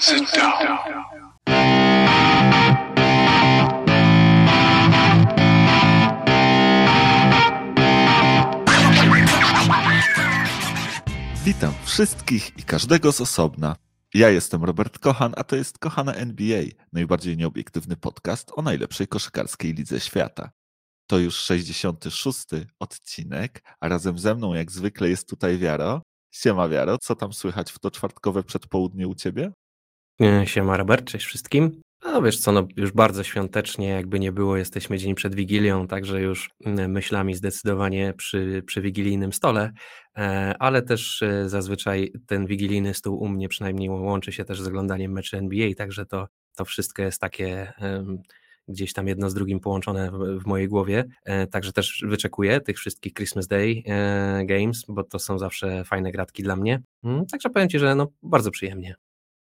Sit down. Witam wszystkich i każdego z osobna. Ja jestem Robert Kochan, a to jest Kochana NBA, najbardziej nieobiektywny podcast o najlepszej koszykarskiej lidze świata. To już 66. odcinek, a razem ze mną jak zwykle jest tutaj Wiaro. Siema Wiaro, co tam słychać w to czwartkowe przedpołudnie u ciebie? E, Siema Robert, cześć wszystkim. No wiesz co, no już bardzo świątecznie, jakby nie było, jesteśmy dzień przed Wigilią, także już myślami zdecydowanie przy, przy wigilijnym stole, e, ale też e, zazwyczaj ten wigilijny stół u mnie przynajmniej łączy się też z oglądaniem meczy NBA, także to, to wszystko jest takie gdzieś tam jedno z drugim połączone w, w mojej głowie, także też wyczekuję tych wszystkich Christmas Day Games, bo to są zawsze fajne gratki dla mnie, Mm, także powiem Ci, że no bardzo przyjemnie.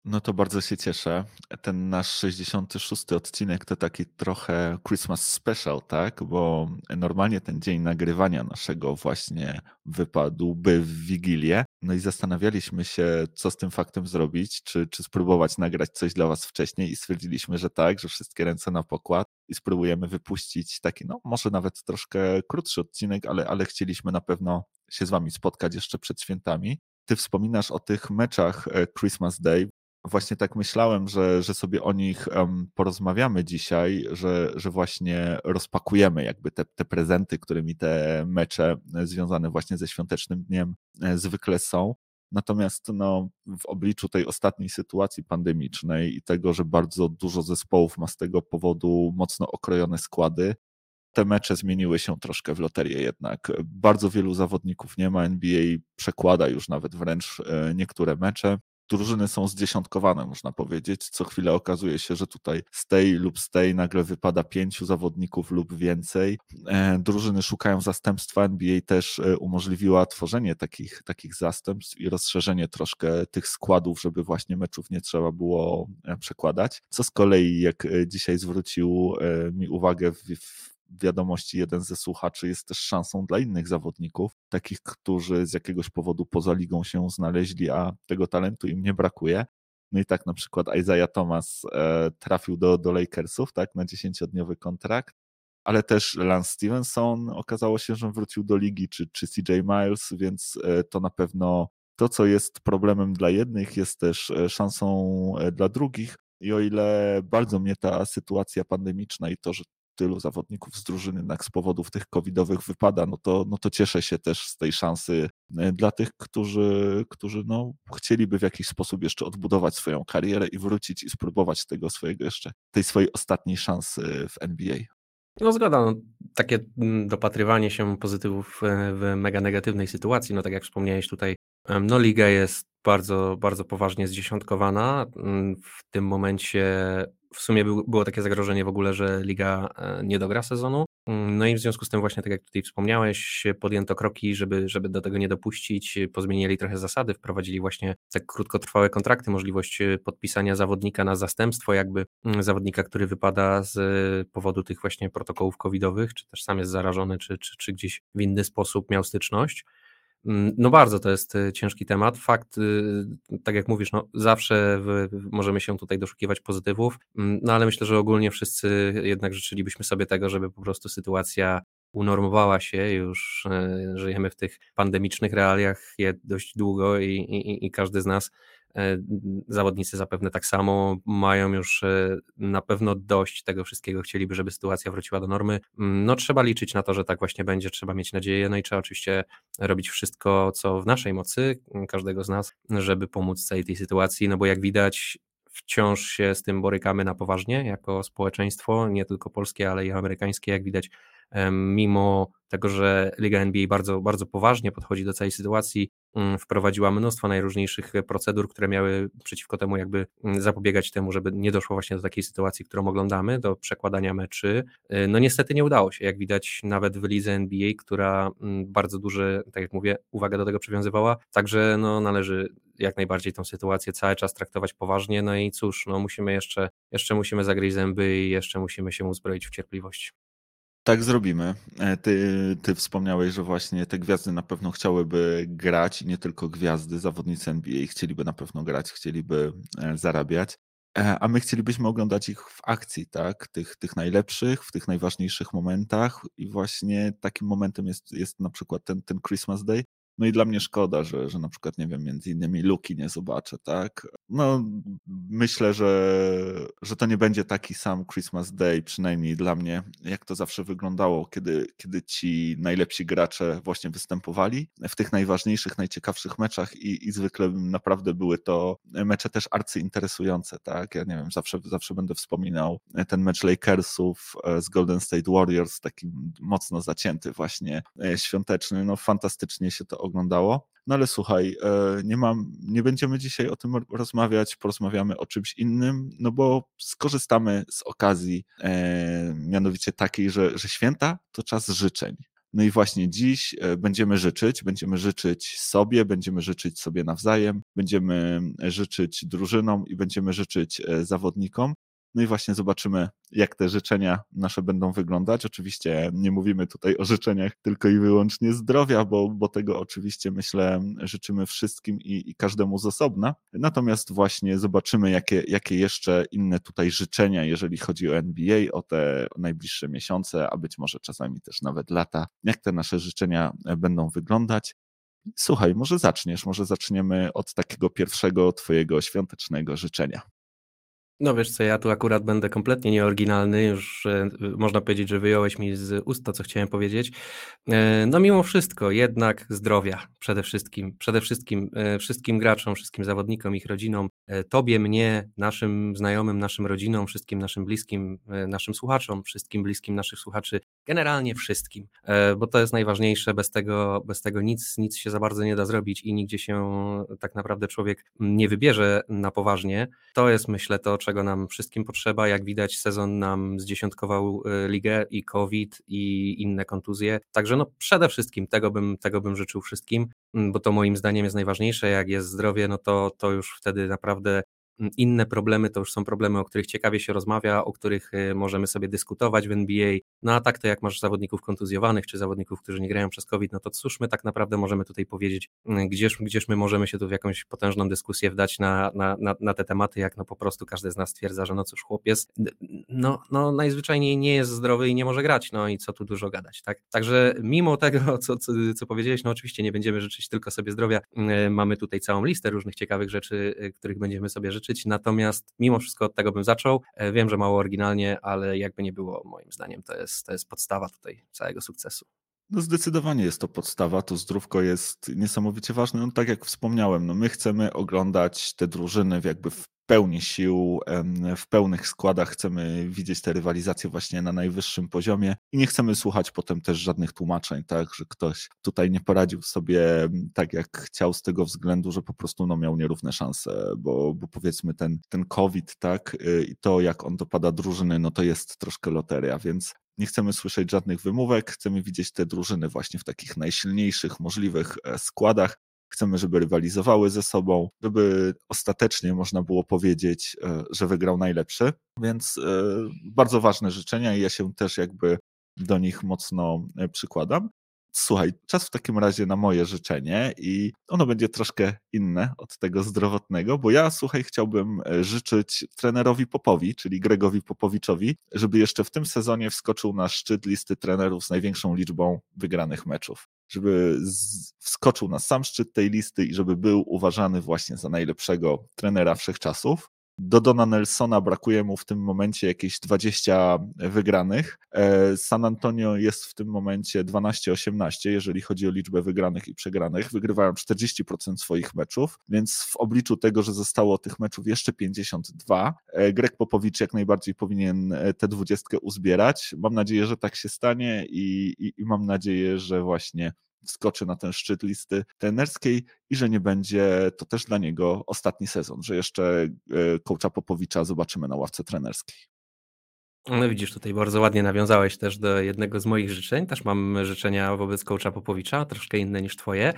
No to bardzo się cieszę. Ten nasz 66. odcinek to taki trochę Christmas special, tak? Bo normalnie ten dzień nagrywania naszego właśnie wypadłby w Wigilię. No i zastanawialiśmy się, co z tym faktem zrobić, czy, czy spróbować nagrać coś dla Was wcześniej i stwierdziliśmy, że tak, że wszystkie ręce na pokład i spróbujemy wypuścić taki, no może nawet troszkę krótszy odcinek, ale, ale chcieliśmy na pewno się z Wami spotkać jeszcze przed świętami. Ty wspominasz o tych meczach e, Christmas Day. Właśnie tak myślałem, że, że sobie o nich porozmawiamy dzisiaj, że, że właśnie rozpakujemy jakby te, te prezenty, którymi te mecze e, związane właśnie ze świątecznym dniem e, zwykle są. Natomiast no, w obliczu tej ostatniej sytuacji pandemicznej i tego, że bardzo dużo zespołów ma z tego powodu mocno okrojone składy, te mecze zmieniły się troszkę w loterię jednak. Bardzo wielu zawodników nie ma, NBA przekłada już nawet wręcz e, niektóre mecze. Drużyny są zdziesiątkowane, można powiedzieć. Co chwilę okazuje się, że tutaj z tej lub z tej nagle wypada pięciu zawodników lub więcej. E, Drużyny szukają zastępstwa. NBA też e, umożliwiła tworzenie takich, takich zastępstw i rozszerzenie troszkę tych składów, żeby właśnie meczów nie trzeba było e, przekładać. Co z kolei, jak dzisiaj zwrócił mi uwagę w, w wiadomości jeden ze słuchaczy jest też szansą dla innych zawodników, takich, którzy z jakiegoś powodu poza ligą się znaleźli, a tego talentu im nie brakuje. No i tak na przykład Isaiah Thomas e, trafił do, do Lakersów, tak, na 10-dniowy kontrakt, ale też Lance Stevenson okazało się, że wrócił do ligi, czy, czy CJ Miles, więc e, to na pewno to, co jest problemem dla jednych, jest też e, szansą dla drugich. I o ile bardzo mnie ta sytuacja pandemiczna i to, że tylu zawodników z drużyny jednak z powodów tych covidowych wypada, no to, no to cieszę się też z tej szansy e, dla tych, którzy, którzy no, chcieliby w jakiś sposób jeszcze odbudować swoją karierę i wrócić i spróbować tego swojego jeszcze, tej swojej ostatniej szansy w NBA. No zgoda, no, takie mm, dopatrywanie się pozytywów e, w mega negatywnej sytuacji, no tak jak wspomniałeś tutaj, no liga jest bardzo, bardzo poważnie zdziesiątkowana. Mm, W tym momencie w sumie był, było takie zagrożenie w ogóle, że liga e, nie dogra sezonu. Mm, No i w związku z tym właśnie, tak jak tutaj wspomniałeś, podjęto kroki, żeby, żeby do tego nie dopuścić, pozmieniali trochę zasady, wprowadzili właśnie te krótkotrwałe kontrakty, możliwość e, podpisania zawodnika na zastępstwo jakby mm, zawodnika, który wypada z powodu tych właśnie protokołów covidowych, czy też sam jest zarażony, czy, czy, czy gdzieś w inny sposób miał styczność. Mm, No bardzo to jest e, ciężki temat. Fakt, y, tak jak mówisz, no zawsze możemy się tutaj doszukiwać pozytywów, mm, no ale myślę, że ogólnie wszyscy jednak życzylibyśmy sobie tego, żeby po prostu sytuacja unormowała się, już e, żyjemy w tych pandemicznych realiach dość długo i, i, i każdy z nas, zawodnicy zapewne tak samo, mają już e, na pewno dość tego wszystkiego, chcieliby, żeby sytuacja wróciła do normy. Mm, No trzeba liczyć na to, że tak właśnie będzie, trzeba mieć nadzieję, no i trzeba oczywiście robić wszystko, co w naszej mocy, mm, każdego z nas, żeby pomóc całej tej sytuacji, no bo jak widać, wciąż się z tym borykamy na poważnie jako społeczeństwo, nie tylko polskie, ale i amerykańskie, jak widać, mimo tego, że Liga NBA bardzo, bardzo poważnie podchodzi do całej sytuacji, mm, wprowadziła mnóstwo najróżniejszych procedur, które miały przeciwko temu jakby mm, zapobiegać temu, żeby nie doszło właśnie do takiej sytuacji, którą oglądamy, do przekładania meczy. Y, No niestety nie udało się, jak widać nawet w lidze NBA, która mm, bardzo duży, tak jak mówię, uwagę do tego przywiązywała, także no należy jak najbardziej tą sytuację cały czas traktować poważnie, no i cóż, no musimy jeszcze, jeszcze musimy zagryźć zęby i jeszcze musimy się uzbroić w cierpliwość. Tak zrobimy. E, ty, ty wspomniałeś, że właśnie te gwiazdy na pewno chciałyby grać i nie tylko gwiazdy, zawodnicy NBA chcieliby na pewno grać, chcieliby e, zarabiać. E, a my chcielibyśmy oglądać ich w akcji, tak? Tych, tych najlepszych, w tych najważniejszych momentach. I właśnie takim momentem jest, jest na przykład ten, ten Christmas Day, no i dla mnie szkoda, że, że na przykład, nie wiem, między innymi Luki nie zobaczę, tak? No, myślę, że, że to nie będzie taki sam Christmas Day, przynajmniej dla mnie, jak to zawsze wyglądało, kiedy, kiedy ci najlepsi gracze właśnie występowali w tych najważniejszych, najciekawszych meczach i, i zwykle naprawdę były to mecze też arcyinteresujące, tak? Ja nie wiem, zawsze, zawsze będę wspominał ten mecz Lakersów e, z Golden State Warriors, taki mocno zacięty właśnie e, świąteczny, no fantastycznie się to oglądało. No ale słuchaj, e, nie mam, nie będziemy dzisiaj o tym rozmawiać, porozmawiamy o czymś innym, no bo skorzystamy z okazji, e, mianowicie takiej, że, że święta to czas życzeń. No i właśnie dziś e, będziemy życzyć, będziemy życzyć sobie, będziemy życzyć sobie nawzajem, będziemy życzyć drużynom i będziemy życzyć zawodnikom. No i właśnie zobaczymy, jak te życzenia nasze będą wyglądać. Oczywiście nie mówimy tutaj o życzeniach tylko i wyłącznie zdrowia, bo, bo tego oczywiście myślę życzymy wszystkim i, i każdemu z osobna. Natomiast właśnie zobaczymy, jakie, jakie jeszcze inne tutaj życzenia, jeżeli chodzi o NBA, o te najbliższe miesiące, a być może czasami też nawet lata, jak te nasze życzenia będą wyglądać. Słuchaj, może zaczniesz, może zaczniemy od takiego pierwszego Twojego świątecznego życzenia. No wiesz co, ja tu akurat będę kompletnie nieoryginalny, już e, można powiedzieć, że wyjąłeś mi z ust to, co chciałem powiedzieć. E, no mimo wszystko, jednak zdrowia przede wszystkim, przede wszystkim e, wszystkim graczom, wszystkim zawodnikom, ich rodzinom, tobie, mnie, naszym znajomym, naszym rodzinom, wszystkim naszym bliskim, naszym słuchaczom, wszystkim bliskim naszych słuchaczy, generalnie wszystkim, bo to jest najważniejsze, bez tego, bez tego nic, nic się za bardzo nie da zrobić i nigdzie się tak naprawdę człowiek nie wybierze na poważnie. To jest myślę to, nam wszystkim potrzeba. Jak widać, sezon nam zdziesiątkował y, ligę i COVID i inne kontuzje. Także no przede wszystkim tego bym, tego bym życzył wszystkim, mm, bo to moim zdaniem jest najważniejsze. Jak jest zdrowie, no to, to już wtedy naprawdę inne problemy to już są problemy, o których ciekawie się rozmawia, o których y, możemy sobie dyskutować w NBA. No a tak to jak masz zawodników kontuzjowanych, czy zawodników, którzy nie grają przez COVID, no to cóż my tak naprawdę możemy tutaj powiedzieć, y, gdzież, gdzież my możemy się tu w jakąś potężną dyskusję wdać na, na, na, na te tematy, jak no po prostu każdy z nas stwierdza, że no cóż, chłopiec, no, no najzwyczajniej nie jest zdrowy i nie może grać, no i co tu dużo gadać, tak? Także mimo tego, co, co, co powiedziałeś, no oczywiście nie będziemy życzyć tylko sobie zdrowia, y, mamy tutaj całą listę różnych ciekawych rzeczy, których będziemy sobie życzyć, natomiast mimo wszystko od tego bym zaczął. E, wiem, że mało oryginalnie, ale jakby nie było, moim zdaniem to jest, to jest podstawa tutaj całego sukcesu. No zdecydowanie jest to podstawa, to zdrówko jest niesamowicie ważne. No tak jak wspomniałem, no my chcemy oglądać te drużyny w jakby w pełni sił, w pełnych składach chcemy widzieć te rywalizacje właśnie na najwyższym poziomie i nie chcemy słuchać potem też żadnych tłumaczeń, tak, że ktoś tutaj nie poradził sobie tak jak chciał z tego względu, że po prostu no, miał nierówne szanse, bo, bo powiedzmy ten, ten COVID, tak, y, i to jak on dopada drużyny, no to jest troszkę loteria, więc nie chcemy słyszeć żadnych wymówek, chcemy widzieć te drużyny właśnie w takich najsilniejszych możliwych e, składach, Chcemy, żeby rywalizowały ze sobą, żeby ostatecznie można było powiedzieć, e, że wygrał najlepszy. Więc e, bardzo ważne życzenia i ja się też jakby do nich mocno e, przykładam. Słuchaj, czas w takim razie na moje życzenie i ono będzie troszkę inne od tego zdrowotnego, bo ja, słuchaj, chciałbym życzyć trenerowi Popowi, czyli Gregowi Popowiczowi, żeby jeszcze w tym sezonie wskoczył na szczyt listy trenerów z największą liczbą wygranych meczów żeby wskoczył na sam szczyt tej listy i żeby był uważany właśnie za najlepszego trenera wszechczasów. Do Dona Nelsona brakuje mu w tym momencie jakieś 20 wygranych. E, San Antonio jest w tym momencie 12-18, jeżeli chodzi o liczbę wygranych i przegranych. Wygrywają 40% swoich meczów, więc w obliczu tego, że zostało tych meczów jeszcze 52, e, Greg Popowicz jak najbardziej powinien e, tę dwudziestkę uzbierać. Mam nadzieję, że tak się stanie i, i, i mam nadzieję, że właśnie wskoczy na ten szczyt listy trenerskiej i że nie będzie to też dla niego ostatni sezon, że jeszcze coacha Popowicza zobaczymy na ławce trenerskiej. No widzisz, tutaj bardzo ładnie nawiązałeś też do jednego z moich życzeń. Też mam życzenia wobec coacha Popowicza, troszkę inne niż twoje.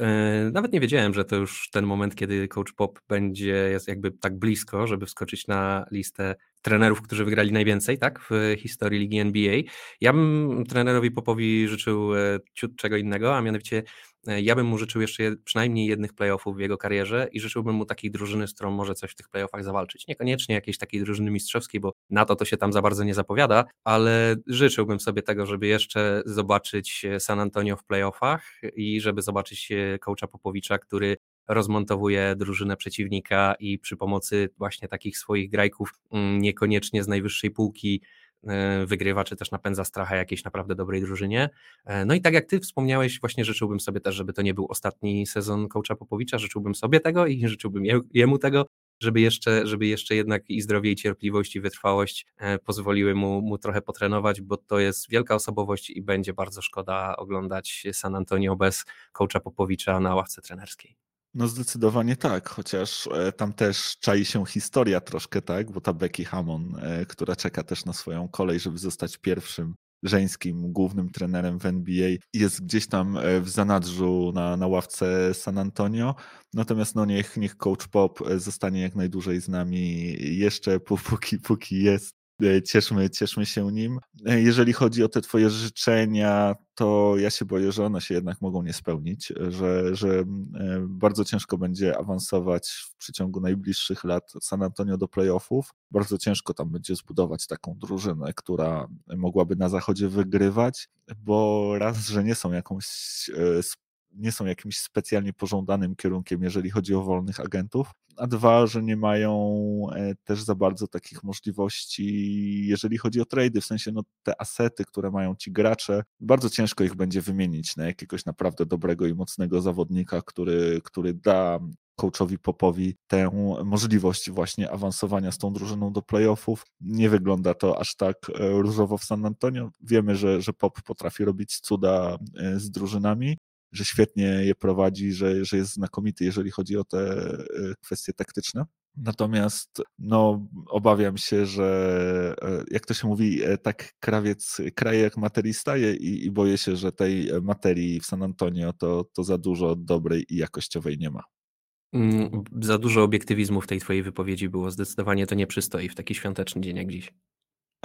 E, nawet nie wiedziałem, że to już ten moment, kiedy coach Pop będzie jakby tak blisko, żeby wskoczyć na listę trenerów, którzy wygrali najwięcej, tak, w historii ligi NBA. Ja bym trenerowi Popowi życzył e, ciut czego innego, a mianowicie e, ja bym mu życzył jeszcze przynajmniej jednych playoffów w jego karierze i życzyłbym mu takiej drużyny, z którą może coś w tych playoffach zawalczyć. Niekoniecznie jakiejś takiej drużyny mistrzowskiej, bo na to to się tam za bardzo nie zapowiada, ale życzyłbym sobie tego, żeby jeszcze zobaczyć San Antonio w playoffach i żeby zobaczyć coacha Popowicza, który rozmontowuje drużynę przeciwnika i przy pomocy właśnie takich swoich grajków, mm, niekoniecznie z najwyższej półki, e, wygrywa, czy też napędza stracha jakiejś naprawdę dobrej drużynie. E, no i tak jak ty wspomniałeś, właśnie życzyłbym sobie też, żeby to nie był ostatni sezon coacha Popowicza, życzyłbym sobie tego i życzyłbym jemu tego, żeby jeszcze, żeby jeszcze jednak i zdrowie, i cierpliwość, i wytrwałość e, pozwoliły mu, mu trochę potrenować, bo to jest wielka osobowość i będzie bardzo szkoda oglądać San Antonio bez coacha Popowicza na ławce trenerskiej. No zdecydowanie tak, chociaż e, tam też czai się historia troszkę, tak, bo ta Becky Hammon, e, która czeka też na swoją kolej, żeby zostać pierwszym żeńskim głównym trenerem w NBA, jest gdzieś tam e, w zanadrzu na, na ławce San Antonio. Natomiast no niech, niech coach Pop zostanie jak najdłużej z nami jeszcze, póki, póki jest cieszmy, cieszmy się nim. E, jeżeli chodzi o te twoje życzenia, to ja się boję, że one się jednak mogą nie spełnić, że, że e, bardzo ciężko będzie awansować w przeciągu najbliższych lat San Antonio do playoffów. Bardzo ciężko tam będzie zbudować taką drużynę, która mogłaby na zachodzie wygrywać, bo raz, że nie są jakąś nie są jakimś specjalnie pożądanym kierunkiem, jeżeli chodzi o wolnych agentów, a dwa, że nie mają e, też za bardzo takich możliwości, jeżeli chodzi o trady, w sensie no, te asety, które mają ci gracze, bardzo ciężko ich będzie wymienić na jakiegoś naprawdę dobrego i mocnego zawodnika, który, który da coachowi Popowi tę możliwość właśnie awansowania z tą drużyną do playoffów. Nie wygląda to aż tak e, różowo w San Antonio. Wiemy, że, że Pop potrafi robić cuda e, z drużynami, że świetnie je prowadzi, że, że jest znakomity, jeżeli chodzi o te e, kwestie taktyczne. Natomiast no, obawiam się, że e, jak to się mówi, e, tak krawiec kraje jak materii staje i, i boję się, że tej materii w San Antonio to, to za dużo dobrej i jakościowej nie ma. Mm, za dużo obiektywizmu w tej twojej wypowiedzi było. Zdecydowanie to nie przystoi w taki świąteczny dzień jak dziś.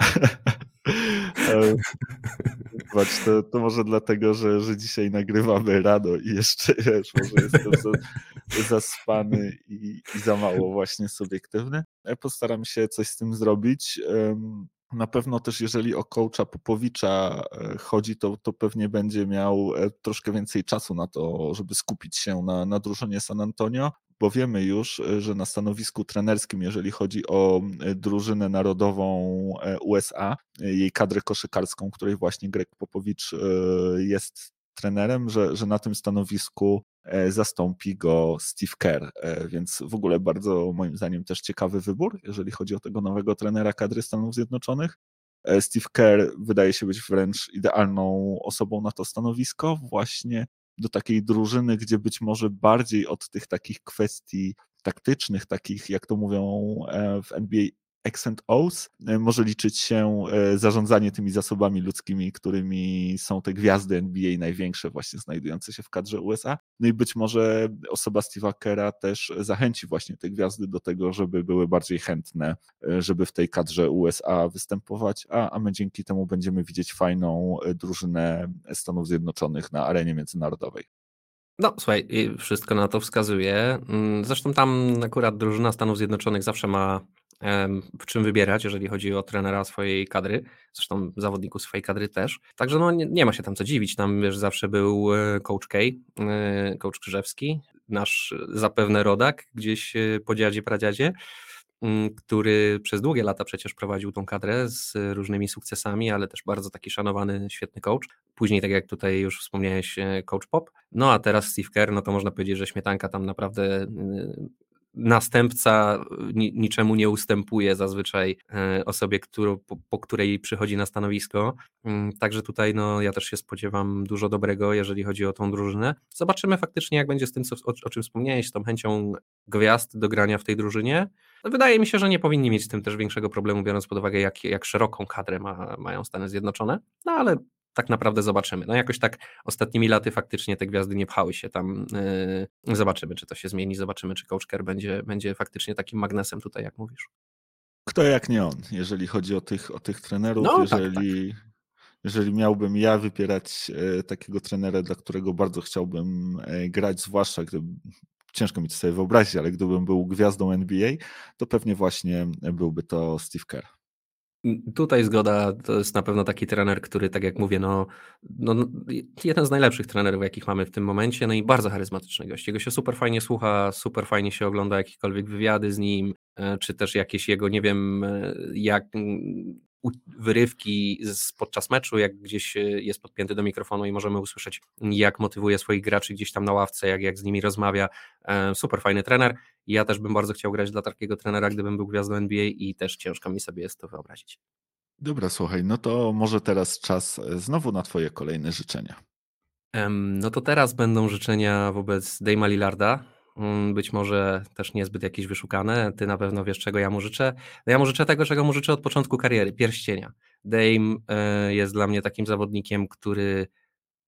Zobacz, to, to może dlatego, że, że dzisiaj nagrywamy rano i jeszcze wiesz, może jestem za, zaspany i, i za mało właśnie subiektywny. Ja postaram się coś z tym zrobić. Na pewno też jeżeli o coacha Popowicza e, chodzi, to, to pewnie będzie miał e, troszkę więcej czasu na to, żeby skupić się na, na drużynie San Antonio, bo wiemy już, e, że na stanowisku trenerskim, jeżeli chodzi o drużynę narodową USA, jej kadrę koszykarską, której właśnie Greg Popowicz jest trenerem, że, że na tym stanowisku E, zastąpi go Steve Kerr, e, więc w ogóle bardzo moim zdaniem też ciekawy wybór, jeżeli chodzi o tego nowego trenera kadry Stanów Zjednoczonych. E, Steve Kerr wydaje się być wręcz idealną osobą na to stanowisko, właśnie do takiej drużyny, gdzie być może bardziej od tych takich kwestii taktycznych, takich jak to mówią w NBA X and e, może liczyć się e, zarządzanie tymi zasobami ludzkimi, którymi są te gwiazdy NBA największe właśnie znajdujące się w kadrze USA. No i być może osoba Steve'a Kera też zachęci właśnie te gwiazdy do tego, żeby były bardziej chętne, e, żeby w tej kadrze USA występować, a, a my dzięki temu będziemy widzieć fajną drużynę Stanów Zjednoczonych na arenie międzynarodowej. No, słuchaj, wszystko na to wskazuje. Mm, zresztą tam akurat drużyna Stanów Zjednoczonych zawsze ma w czym wybierać, jeżeli chodzi o trenera swojej kadry, zresztą zawodników swojej kadry też. Także no, nie, nie ma się tam co dziwić. Tam wiesz, zawsze był e, coach K, e, coach Krzyżewski, nasz zapewne rodak gdzieś e, po dziadzie, pradziadzie, mm, który przez długie lata przecież prowadził tą kadrę z różnymi sukcesami, ale też bardzo taki szanowany, świetny coach. Później, tak jak tutaj już wspomniałeś, coach Pop. No a teraz Steve Kerr, no to można powiedzieć, że śmietanka tam naprawdę następca niczemu nie ustępuje zazwyczaj e, osobie, którą, po, po, której przychodzi na stanowisko. Mm, także tutaj no, ja też się spodziewam dużo dobrego, jeżeli chodzi o tą drużynę. Zobaczymy faktycznie, jak będzie z tym, co, o, o czym wspomniałeś, z tą chęcią gwiazd do grania w tej drużynie. Wydaje mi się, że nie powinni mieć z tym też większego problemu, biorąc pod uwagę, jak, jak szeroką kadrę ma, mają Stany Zjednoczone. No ale tak naprawdę zobaczymy. No jakoś tak ostatnimi laty faktycznie te gwiazdy nie pchały się tam. Yy, zobaczymy, czy to się zmieni, zobaczymy, czy Coach Kerr będzie, będzie faktycznie takim magnesem tutaj, jak mówisz. Kto jak nie on, jeżeli chodzi o tych, o tych trenerów, no, jeżeli, tak, tak. jeżeli miałbym ja wypierać e, takiego trenera, dla którego bardzo chciałbym e, grać, zwłaszcza gdy ciężko mi to sobie wyobrazić, ale gdybym był gwiazdą NBA, to pewnie właśnie byłby to Steve Kerr. Tutaj zgoda, to jest na pewno taki trener, który, tak jak mówię, no, no, no, jeden z najlepszych trenerów, jakich mamy w tym momencie, no i bardzo charyzmatyczny gość. Jego się super fajnie słucha, super fajnie się ogląda jakiekolwiek wywiady z nim, e, czy też jakieś jego, nie wiem, e, jak wyrywki z, podczas meczu, jak gdzieś e, jest podpięty do mikrofonu i możemy usłyszeć, jak motywuje swoich graczy gdzieś tam na ławce, jak, jak z nimi rozmawia. Super fajny trener. Ja też bym bardzo chciał grać dla takiego trenera, gdybym był gwiazdą NBA i też ciężko mi sobie jest to wyobrazić. Dobra, słuchaj, no to może teraz czas e, znowu na Twoje kolejne życzenia. No to teraz będą życzenia wobec Dejma Lillarda. Mm, być może też niezbyt jakieś wyszukane. Ty na pewno wiesz, czego ja mu życzę. Ja mu życzę tego, czego mu życzę od początku kariery pierścienia. Dame e, jest dla mnie takim zawodnikiem, który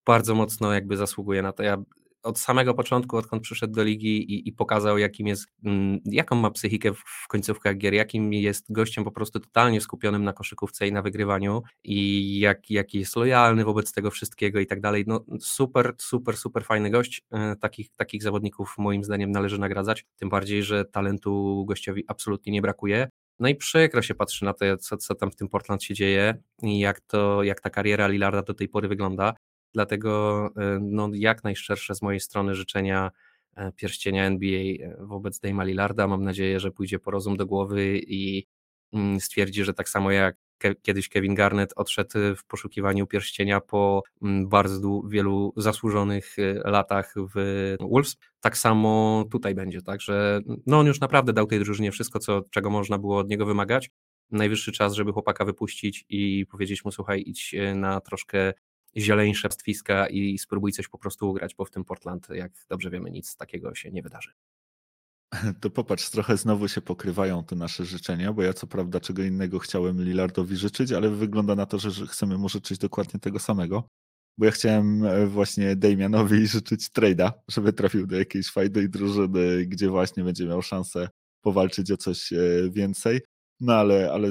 bardzo mocno jakby zasługuje na to. Ja od samego początku, odkąd przyszedł do ligi i, i pokazał, jakim jest, mm, jaką ma psychikę w, w końcówkach gier, jakim jest gościem po prostu totalnie skupionym na koszykówce i na wygrywaniu i jak, jaki jest lojalny wobec tego wszystkiego i tak dalej. No super, super, super fajny gość. E, takich, takich zawodników moim zdaniem należy nagradzać, tym bardziej, że talentu gościowi absolutnie nie brakuje. No i przykro się patrzy na to, co, co tam w tym Portland się dzieje i jak, to, jak ta kariera Lillarda do tej pory wygląda. Dlatego e, no, jak najszczersze z mojej strony życzenia e, pierścienia NBA e, wobec Dame'a Lillarda. Mam nadzieję, że pójdzie po rozum do głowy i mm, stwierdzi, że tak samo jak kiedyś Kevin Garnett odszedł w poszukiwaniu pierścienia po mm, bardzo wielu zasłużonych latach w Wolves. Tak samo tutaj będzie, także no on już naprawdę dał tej drużynie wszystko, co, czego można było od niego wymagać. Najwyższy czas, żeby chłopaka wypuścić i powiedzieć mu, słuchaj, idź na troszkę zieleńsze pastwiska i spróbuj coś po prostu ugrać, bo w tym Portland, jak dobrze wiemy, nic takiego się nie wydarzy. To popatrz, trochę znowu się pokrywają te nasze życzenia, bo ja co prawda czego innego chciałem Lillardowi życzyć, ale wygląda na to, że chcemy mu życzyć dokładnie tego samego. Bo ja chciałem e, właśnie Damianowi życzyć trade'a, żeby trafił do jakiejś fajnej drużyny, gdzie właśnie będzie miał szansę powalczyć o coś e, więcej. No ale, ale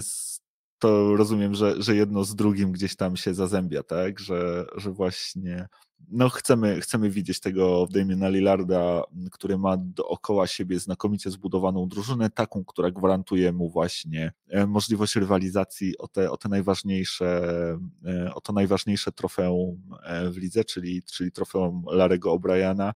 to rozumiem, że, że jedno z drugim gdzieś tam się zazębia, tak? Że, że właśnie no chcemy, chcemy widzieć tego Damiena Lillarda, który ma dookoła siebie znakomicie zbudowaną drużynę, taką, która gwarantuje mu właśnie e, możliwość rywalizacji o te, o te najważniejsze, e, o to najważniejsze trofeum e, w lidze, czyli, czyli trofeum Larego O'Briana.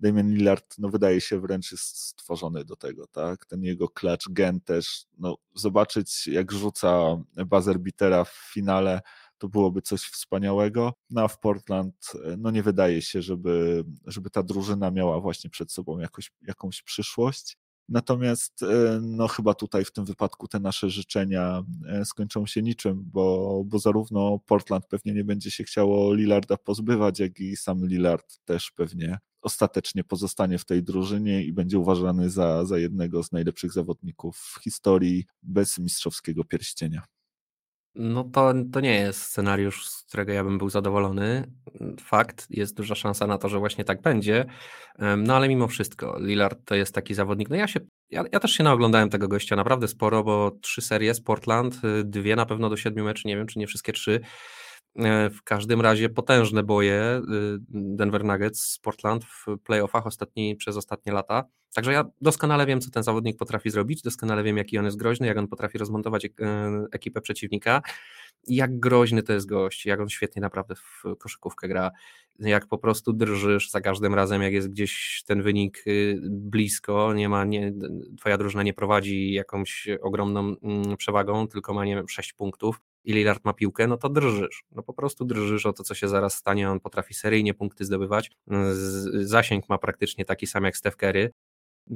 Damian Lillard, no wydaje się wręcz jest stworzony do tego, tak? Ten jego clutch gen też, no zobaczyć jak rzuca buzzer beatera w finale, to byłoby coś wspaniałego. No a w Portland, no nie wydaje się, żeby, żeby ta drużyna miała właśnie przed sobą jakoś, jakąś przyszłość. Natomiast e, no chyba tutaj w tym wypadku te nasze życzenia e, skończą się niczym, bo, bo zarówno Portland pewnie nie będzie się chciało Lillarda pozbywać, jak i sam Lillard też pewnie ostatecznie pozostanie w tej drużynie i będzie uważany za, za jednego z najlepszych zawodników w historii bez mistrzowskiego pierścienia. No to, to nie jest scenariusz, z którego ja bym był zadowolony. Fakt, jest duża szansa na to, że właśnie tak będzie. No ale mimo wszystko, Lillard to jest taki zawodnik. No ja się, ja, ja też się naoglądałem tego gościa naprawdę sporo, bo trzy serie z Portland, y, dwie na pewno do siedmiu meczy, nie wiem czy nie wszystkie trzy. E, w każdym razie potężne boje y, Denver Nuggets z Portland w playoffach ostatni, przez ostatnie lata. Także ja doskonale wiem, co ten zawodnik potrafi zrobić, doskonale wiem, jaki on jest groźny, jak on potrafi rozmontować e, ekipę przeciwnika, jak groźny to jest gość, jak on świetnie naprawdę w koszykówkę gra, jak po prostu drżysz za każdym razem, jak jest gdzieś ten wynik y, blisko, nie ma, nie, twoja drużyna nie prowadzi jakąś ogromną mm, przewagą, tylko ma, nie wiem, 6 punktów, i Lillard ma piłkę, no to drżysz. No po prostu drżysz o to, co się zaraz stanie. On potrafi seryjnie punkty zdobywać. Zasięg ma praktycznie taki sam jak Steph Curry.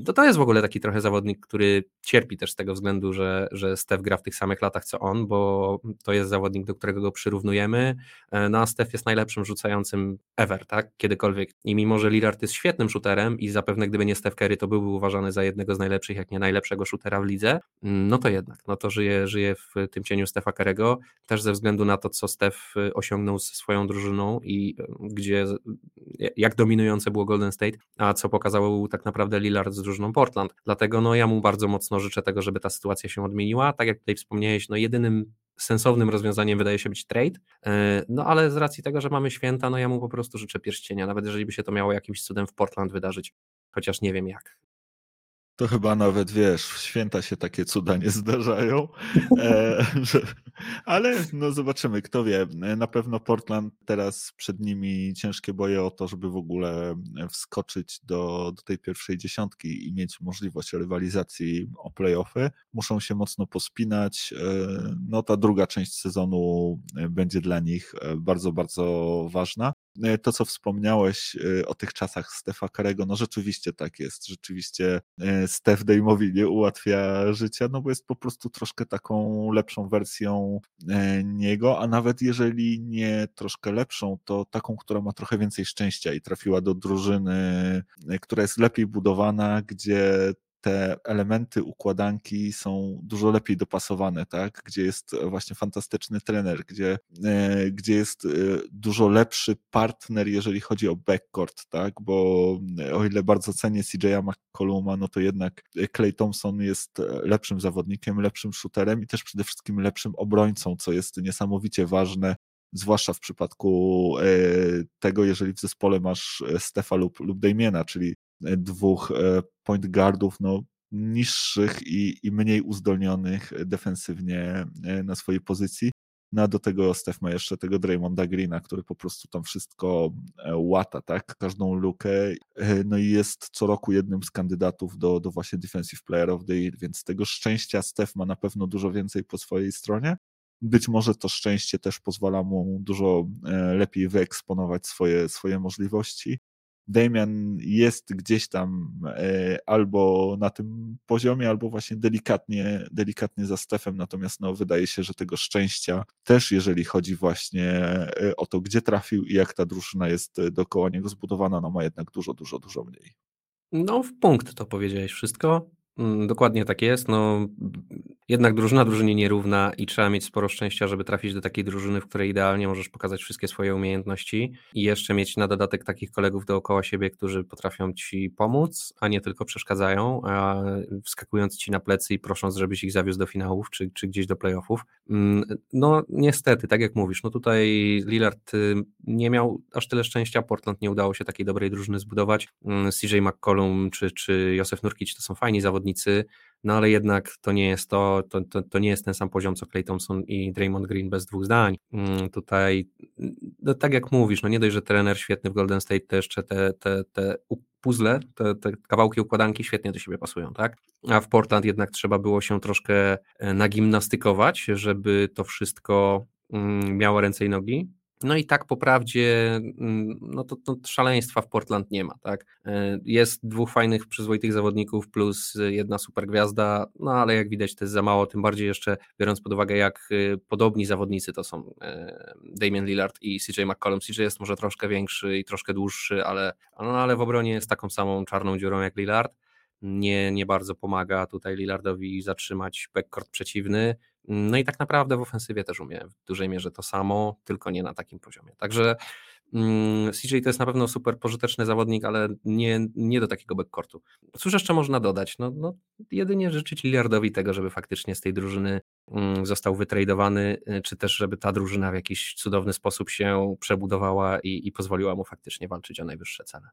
To, to jest w ogóle taki trochę zawodnik, który cierpi też z tego względu, że, że Steph gra w tych samych latach co on, bo to jest zawodnik, do którego go przyrównujemy. E, no a Steph jest najlepszym rzucającym ever, tak? Kiedykolwiek. I mimo, że Lillard jest świetnym shooterem i zapewne gdyby nie Steph Curry, to byłby uważany za jednego z najlepszych, jak nie najlepszego shootera w lidze, no to jednak, no to żyje, żyje w tym cieniu Stefa Curry'ego, też ze względu na to, co Steph y, osiągnął ze swoją drużyną i y, gdzie, jak dominujące było Golden State, a co pokazał tak naprawdę Lillard z drużyną Portland. Dlatego no, ja mu bardzo mocno życzę tego, żeby ta sytuacja się odmieniła. Tak jak tutaj wspomniałeś, no jedynym sensownym rozwiązaniem wydaje się być trade, e, no ale z racji tego, że mamy święta, no ja mu po prostu życzę pierścienia, nawet jeżeli by się to miało jakimś cudem w Portland wydarzyć, chociaż nie wiem jak. To chyba nawet wiesz, w święta się takie cuda nie zdarzają. E, że, ale no zobaczymy, kto wie. Na pewno Portland teraz przed nimi ciężkie boje o to, żeby w ogóle wskoczyć do, do tej pierwszej dziesiątki i mieć możliwość rywalizacji o playoffy. Muszą się mocno pospinać. E, no ta druga część sezonu będzie dla nich e, bardzo, bardzo ważna. E, to, co wspomniałeś e, o tych czasach Stefa Karego, no rzeczywiście tak jest. Rzeczywiście e, Stef Dame'owi nie ułatwia życia, no bo jest po prostu troszkę taką lepszą wersją niego, a nawet jeżeli nie troszkę lepszą, to taką, która ma trochę więcej szczęścia i trafiła do drużyny, która jest lepiej budowana, gdzie te elementy układanki są dużo lepiej dopasowane, tak? Gdzie jest właśnie fantastyczny trener, gdzie, e, gdzie jest e, dużo lepszy partner, jeżeli chodzi o backcourt, tak? Bo o ile bardzo cenię CJ'a McColluma, no to jednak Clay Thompson jest lepszym zawodnikiem, lepszym shooterem i też przede wszystkim lepszym obrońcą, co jest niesamowicie ważne zwłaszcza w przypadku e, tego, jeżeli w zespole masz Stefa lub, lub Damiena, czyli dwóch e, point guardów, no, niższych i, i mniej uzdolnionych defensywnie e, na swojej pozycji. No a do tego Steph ma jeszcze tego Draymonda Greena, który po prostu tam wszystko e, łata, tak? Każdą lukę. No i jest co roku jednym z kandydatów do, do właśnie Defensive Player of the Year, więc tego szczęścia Steph ma na pewno dużo więcej po swojej stronie. Być może to szczęście też pozwala mu dużo lepiej wyeksponować swoje, swoje możliwości. Damian jest gdzieś tam e, albo na tym poziomie, albo właśnie delikatnie, delikatnie za Stefem, natomiast no, wydaje się, że tego szczęścia też, jeżeli chodzi właśnie e, o to, gdzie trafił i jak ta drużyna jest e, dookoła niego zbudowana, no ma jednak dużo, dużo, dużo mniej. No, w punkt to powiedziałeś wszystko. Mm, dokładnie tak jest. No, jednak drużyna drużynie nierówna i trzeba mieć sporo szczęścia, żeby trafić do takiej drużyny, w której idealnie możesz pokazać wszystkie swoje umiejętności i jeszcze mieć na dodatek takich kolegów dookoła siebie, którzy potrafią ci pomóc, a nie tylko przeszkadzają, wskakując ci na plecy i prosząc, żebyś ich zawiózł do finałów czy, czy gdzieś do playoffów. Mm, no niestety, tak jak mówisz, no tutaj Lillard y, nie miał aż tyle szczęścia, Portland nie udało się takiej dobrej drużyny zbudować. Mm, CJ McCollum czy, czy Josef Nurkic to są fajni zawodnicy, no ale jednak to nie jest to, to, to, to, nie jest ten sam poziom co Clay Thompson i Draymond Green bez dwóch zdań. Mm, tutaj, no tak jak mówisz, no nie dość, że trener świetny w Golden State, to jeszcze te, te, te puzzle, te, te kawałki układanki świetnie do siebie pasują, tak? A w Portland jednak trzeba było się troszkę e, nagimnastykować, żeby to wszystko mm, miało ręce i nogi. No i tak po prawdzie, mm, no to, to, szaleństwa w Portland nie ma, tak? E, jest dwóch fajnych, przyzwoitych zawodników plus jedna super gwiazda, no ale jak widać to jest za mało, tym bardziej jeszcze biorąc pod uwagę jak e, podobni zawodnicy to są e, Damian Lillard i CJ McCollum. CJ jest może troszkę większy i troszkę dłuższy, ale, no, ale w obronie jest taką samą czarną dziurą jak Lillard. Nie, nie bardzo pomaga tutaj Lillardowi zatrzymać backcourt przeciwny. No i tak naprawdę w ofensywie też umie w dużej mierze to samo, tylko nie na takim poziomie. Także mm, CJ to jest na pewno super pożyteczny zawodnik, ale nie, nie do takiego backcourtu. Cóż jeszcze można dodać? No, no jedynie życzyć Lillardowi tego, żeby faktycznie z tej drużyny mm, został wytradowany, y, czy też żeby ta drużyna w jakiś cudowny sposób się przebudowała i, i pozwoliła mu faktycznie walczyć o najwyższe cele.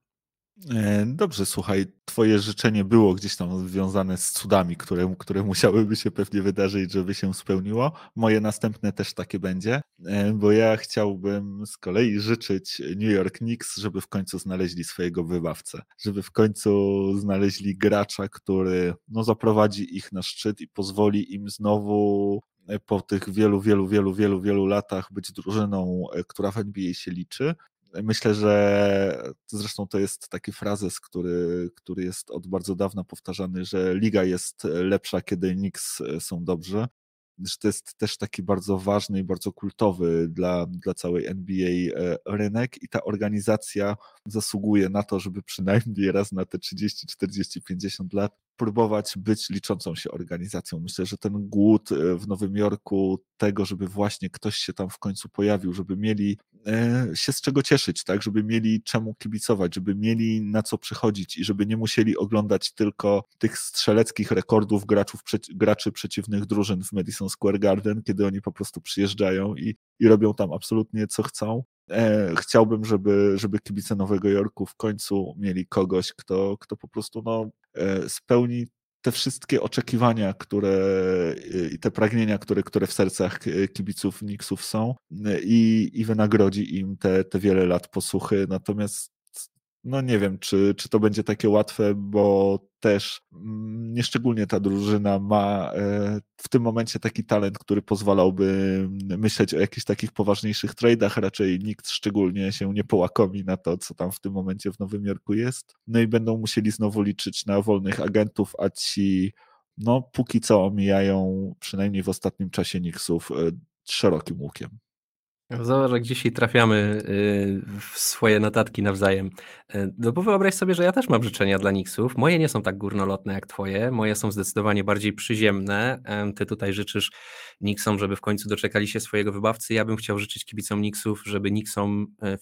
E, dobrze, słuchaj, twoje życzenie było gdzieś tam związane z cudami, które, które musiałyby się pewnie wydarzyć, żeby się spełniło. Moje następne też takie będzie, e, bo ja chciałbym z kolei życzyć New York Knicks, żeby w końcu znaleźli swojego wybawcę, żeby w końcu znaleźli gracza, który no, zaprowadzi ich na szczyt i pozwoli im znowu e, po tych wielu, wielu, wielu, wielu, wielu latach być drużyną, która w NBA się liczy. Myślę, że zresztą to jest taki frazes, który, który jest od bardzo dawna powtarzany, że liga jest lepsza, kiedy Knicks są dobrze. Że to jest też taki bardzo ważny i bardzo kultowy dla, dla całej NBA e, rynek i ta organizacja zasługuje na to, żeby przynajmniej raz na te 30, 40, 50 lat próbować być liczącą się organizacją. Myślę, że ten głód e, w Nowym Jorku tego, żeby właśnie ktoś się tam w końcu pojawił, żeby mieli e, się z czego cieszyć, tak, żeby mieli czemu kibicować, żeby mieli na co przychodzić i żeby nie musieli oglądać tylko tych strzeleckich rekordów graczów, graczy przeciwnych drużyn w Madison Square Garden, kiedy oni po prostu przyjeżdżają i, i robią tam absolutnie co chcą, E, chciałbym, żeby, żeby kibice Nowego Jorku w końcu mieli kogoś, kto, kto po prostu no, spełni te wszystkie oczekiwania, które i te pragnienia, które, które w sercach kibiców Knicksów są i, i wynagrodzi im te, te wiele lat posłuchy. Natomiast no nie wiem, czy, czy to będzie takie łatwe, bo też mm, nieszczególnie ta drużyna ma e, w tym momencie taki talent, który pozwalałby myśleć o jakichś takich poważniejszych tradeach. Raczej nikt szczególnie się nie połakomi na to, co tam w tym momencie w Nowym Jorku jest. No i będą musieli znowu liczyć na wolnych agentów, a ci no póki co omijają przynajmniej w ostatnim czasie Knicksów e, szerokim łukiem. Zobacz, jak dzisiaj trafiamy y, w swoje notatki nawzajem. Y, no bo wyobraź sobie, że ja też mam życzenia dla Nixów. Moje nie są tak górnolotne jak twoje, moje są zdecydowanie bardziej przyziemne. Ty tutaj życzysz Nixom, żeby w końcu doczekali się swojego wybawcy. Ja bym chciał życzyć kibicom Nixów, żeby Nixom y,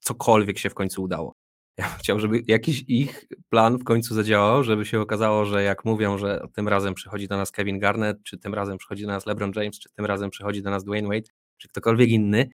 cokolwiek się w końcu udało. Ja bym chciał, żeby jakiś ich plan w końcu zadziałał, żeby się okazało, że jak mówią, że tym razem przychodzi do nas Kevin Garnett, czy tym razem przychodzi do nas LeBron James, czy tym razem przychodzi do nas Dwayne Wade, czy ktokolwiek inny,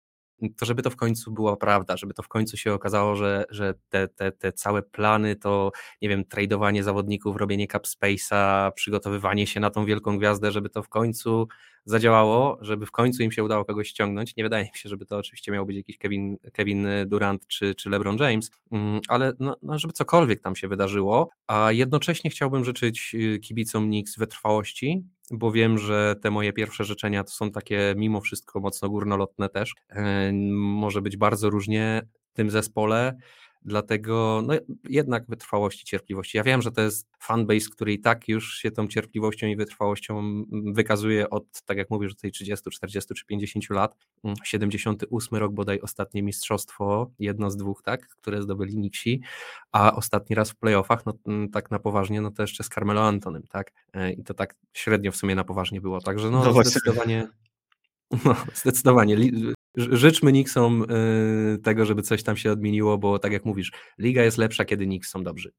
to żeby to w końcu była prawda, żeby to w końcu się okazało, że, że te, te, te całe plany to, nie wiem, tradowanie zawodników, robienie cap space'a, przygotowywanie się na tą wielką gwiazdę, żeby to w końcu zadziałało, żeby w końcu im się udało kogoś ściągnąć. Nie wydaje mi się, żeby to oczywiście miał być jakiś Kevin, Kevin Durant czy, czy LeBron James, mm, ale no, no, żeby cokolwiek tam się wydarzyło, a jednocześnie chciałbym życzyć y, kibicom Knicks wytrwałości, bo wiem, że te moje pierwsze życzenia to są takie mimo wszystko mocno górnolotne też. E, może być bardzo różnie w tym zespole. Dlatego no, jednak wytrwałości, cierpliwości. Ja wiem, że to jest fanbase, który i tak już się tą cierpliwością i wytrwałością wykazuje od, tak jak mówisz, tej 30, 40 czy 50 lat. 78 rok bodaj ostatnie mistrzostwo, jedno z dwóch, tak, które zdobyli Nixi, a ostatni raz w playoffach, no tak na poważnie, no to jeszcze z Carmelo Antonym, tak, e, i to tak średnio w sumie na poważnie było, także no, no zdecydowanie... No, zdecydowanie. Życzmy Nixom y, tego, żeby coś tam się odmieniło, bo tak jak mówisz, liga jest lepsza, kiedy Knicks są dobrzy.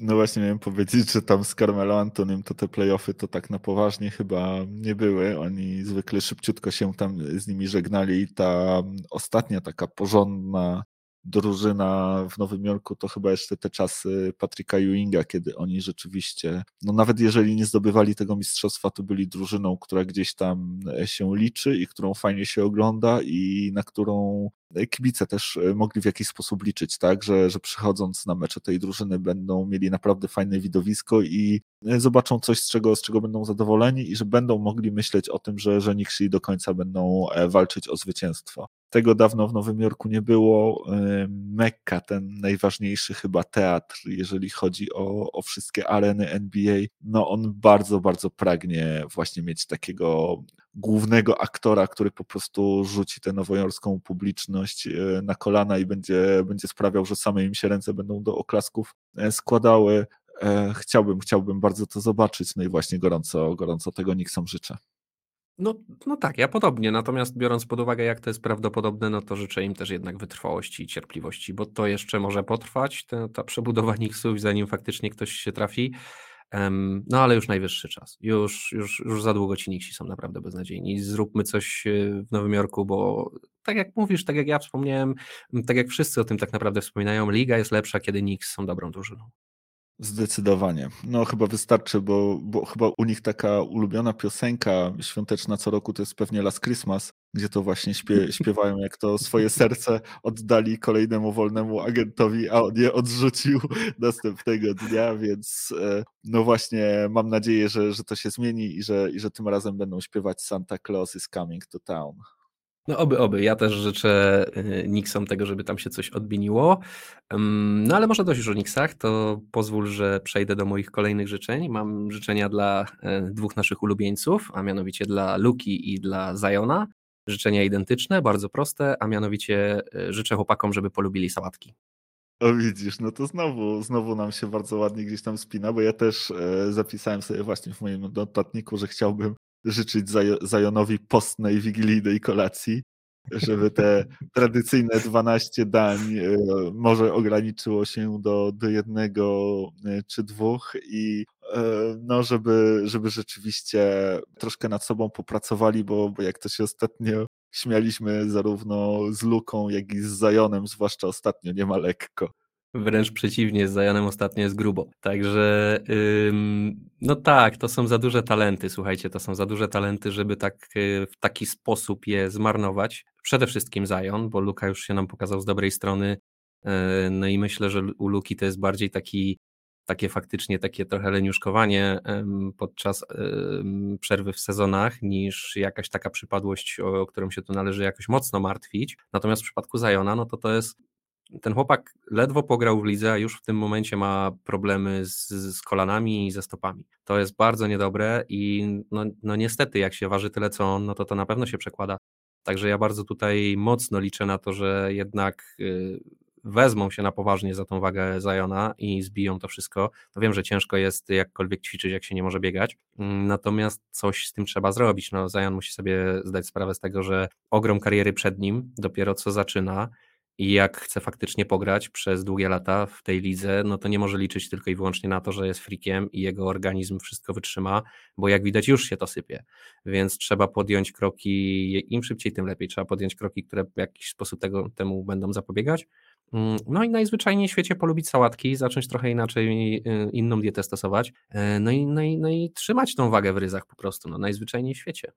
No właśnie miałem powiedzieć, że tam z Carmelo Antonym to te playoffy to tak na poważnie chyba nie były. Oni zwykle szybciutko się tam z nimi żegnali i ta ostatnia taka porządna drużyna w Nowym Jorku to chyba jeszcze te czasy Patryka Ewinga, kiedy oni rzeczywiście, no nawet jeżeli nie zdobywali tego mistrzostwa, to byli drużyną, która gdzieś tam się liczy i którą fajnie się ogląda i na którą kibice też mogli w jakiś sposób liczyć, tak, że, że przychodząc na mecze tej drużyny będą mieli naprawdę fajne widowisko i zobaczą coś, z czego, z czego będą zadowoleni i że będą mogli myśleć o tym, że, że Nixi do końca będą e, walczyć o zwycięstwo. Tego dawno w Nowym Jorku nie było. Mekka, ten najważniejszy chyba teatr, jeżeli chodzi o, o wszystkie areny NBA, no on bardzo, bardzo pragnie właśnie mieć takiego głównego aktora, który po prostu rzuci tę nowojorską publiczność e, na kolana i będzie, będzie sprawiał, że same im się ręce będą do oklasków e, składały. E, chciałbym, chciałbym bardzo to zobaczyć, no i właśnie gorąco, gorąco tego Nixom życzę. No, no tak, ja podobnie. Natomiast biorąc pod uwagę, jak to jest prawdopodobne, no to życzę im też jednak wytrwałości i cierpliwości, bo to jeszcze może potrwać, ta, ta przebudowa Nixów, zanim faktycznie ktoś się trafi. Um, no ale już najwyższy czas. Już, już, już za długo ci Nixi są naprawdę beznadziejni. Zróbmy coś e, w Nowym Jorku, bo tak jak mówisz, tak jak ja wspomniałem, tak jak wszyscy o tym tak naprawdę wspominają, liga jest lepsza, kiedy Knicks są dobrą drużyną. Zdecydowanie. No chyba wystarczy, bo, bo chyba u nich taka ulubiona piosenka świąteczna co roku to jest pewnie Last Christmas, gdzie to właśnie śpie, śpiewają, jak to swoje serce oddali kolejnemu wolnemu agentowi, a on je odrzucił następnego dnia, więc e, no właśnie mam nadzieję, że, że to się zmieni i że, i że tym razem będą śpiewać Santa Claus is coming to town. No oby, oby. Ja też życzę y, Nixom tego, żeby tam się coś odmieniło. No ale może dość już o Nixach, to pozwól, że przejdę do moich kolejnych życzeń. Mam życzenia dla e, dwóch naszych ulubieńców, a mianowicie dla Luki i dla Zajona. Życzenia identyczne, bardzo proste, a mianowicie e, życzę chłopakom, żeby polubili sałatki. O widzisz, no to znowu, znowu nam się bardzo ładnie gdzieś tam spina, bo ja też e, zapisałem sobie właśnie w moim notatniku, że chciałbym życzyć Zajonowi postnej wigilijnej kolacji, żeby te tradycyjne 12 dań e, może ograniczyło się do, do jednego e, czy dwóch i e, no, żeby, żeby rzeczywiście troszkę nad sobą popracowali, bo, bo jak to się ostatnio śmialiśmy zarówno z Luką, jak i z Zajonem, zwłaszcza ostatnio, nie ma lekko. Wręcz przeciwnie, z Zajanem ostatnio jest grubo. Także ym, no tak, to są za duże talenty, słuchajcie, to są za duże talenty, żeby tak y, w taki sposób je zmarnować. Przede wszystkim Zajon, bo Luka już się nam pokazał z dobrej strony. Y, no i myślę, że u Luki to jest bardziej taki takie faktycznie takie trochę leniuszkowanie podczas przerwy w sezonach niż jakaś taka przypadłość, o którą się tu należy jakoś mocno martwić. Natomiast w przypadku Zajona, no to to jest ten chłopak ledwo pograł w lidze, a już w tym momencie ma problemy z, z kolanami i ze stopami. To jest bardzo niedobre i no, no niestety, jak się waży tyle co on, no to to na pewno się przekłada. Także ja bardzo tutaj mocno liczę na to, że jednak y, wezmą się na poważnie za tą wagę Zajona i zbiją to wszystko. No wiem, że ciężko jest jakkolwiek ćwiczyć, jak się nie może biegać, mm, natomiast coś z tym trzeba zrobić. No, Zajon musi sobie zdać sprawę z tego, że ogrom kariery przed nim dopiero co zaczyna i jak chce faktycznie pograć przez długie lata w tej lidze, no to nie może liczyć tylko i wyłącznie na to, że jest frikiem i jego organizm wszystko wytrzyma, bo jak widać już się to sypie. Więc trzeba podjąć kroki, im szybciej, tym lepiej. Trzeba podjąć kroki, które w jakiś sposób tego, temu będą zapobiegać. Mm, no i najzwyczajniej w świecie polubić sałatki, zacząć trochę inaczej, y, inną dietę stosować, e, no i, no i, no i trzymać tą wagę w ryzach po prostu, no najzwyczajniej w świecie.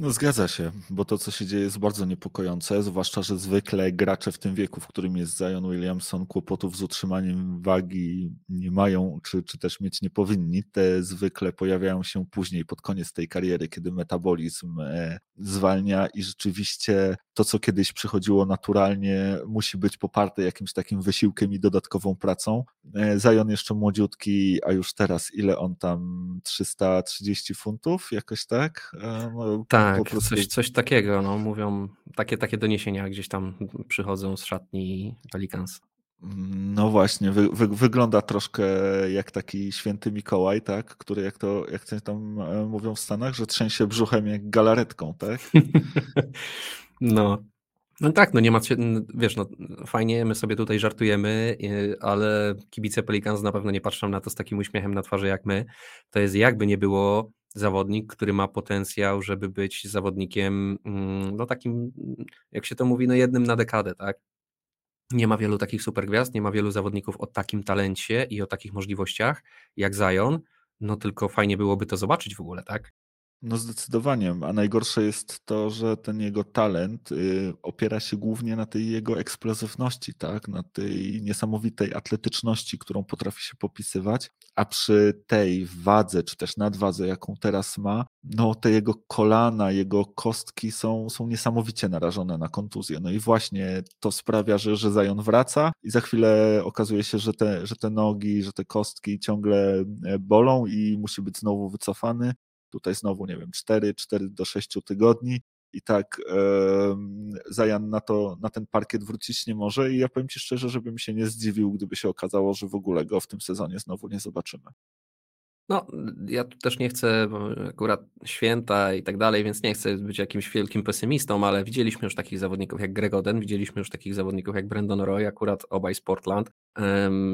No zgadza się, bo to, co się dzieje, jest bardzo niepokojące, zwłaszcza, że zwykle gracze w tym wieku, w którym jest Zion Williamson, kłopotów z utrzymaniem wagi nie mają, czy, czy też mieć nie powinni. Te zwykle pojawiają się później, pod koniec tej kariery, kiedy metabolizm e, zwalnia i rzeczywiście to, co kiedyś przychodziło naturalnie, musi być poparte jakimś takim wysiłkiem i dodatkową pracą. E, Zion jeszcze młodziutki, a już teraz ile on tam, 330 funtów, jakoś tak? E, no, tak tak, coś, coś takiego, no, mówią, takie, takie doniesienia gdzieś tam przychodzą z szatni Pelicans. No właśnie, wy, wy, wygląda troszkę jak taki święty Mikołaj, tak? Który jak to, jak to tam e, mówią w Stanach, że trzęsie brzuchem jak galaretką, tak? no. No tak, no nie ma, wiesz, no fajnie, my sobie tutaj żartujemy, ale kibice Pelicans na pewno nie patrzą na to z takim uśmiechem na twarzy jak my. To jest jakby nie było zawodnik, który ma potencjał, żeby być zawodnikiem, mm, no takim, jak się to mówi, no jednym na dekadę, tak? Nie ma wielu takich supergwiazd, nie ma wielu zawodników o takim talencie i o takich możliwościach jak Zion, no tylko fajnie byłoby to zobaczyć w ogóle, tak? No zdecydowanie, a najgorsze jest to, że ten jego talent y, opiera się głównie na tej jego eksplozywności, tak? na tej niesamowitej atletyczności, którą potrafi się popisywać, a przy tej wadze, czy też nadwadze, jaką teraz ma, no te jego kolana, jego kostki są, są niesamowicie narażone na kontuzję. No i właśnie to sprawia, że, że Zajon wraca i za chwilę okazuje się, że te, że te nogi, że te kostki ciągle e, bolą i musi być znowu wycofany. Tutaj znowu, nie wiem, 4, 4 do 6 tygodni i tak Zajan na, to, na ten parkiet wrócić nie może i ja powiem Ci szczerze, żebym się nie zdziwił, gdyby się okazało, że w ogóle go w tym sezonie znowu nie zobaczymy. No, ja tu też nie chcę, akurat święta i tak dalej, więc nie chcę być jakimś wielkim pesymistą, ale widzieliśmy już takich zawodników jak Greg Oden, widzieliśmy już takich zawodników jak Brandon Roy, akurat obaj z Portland,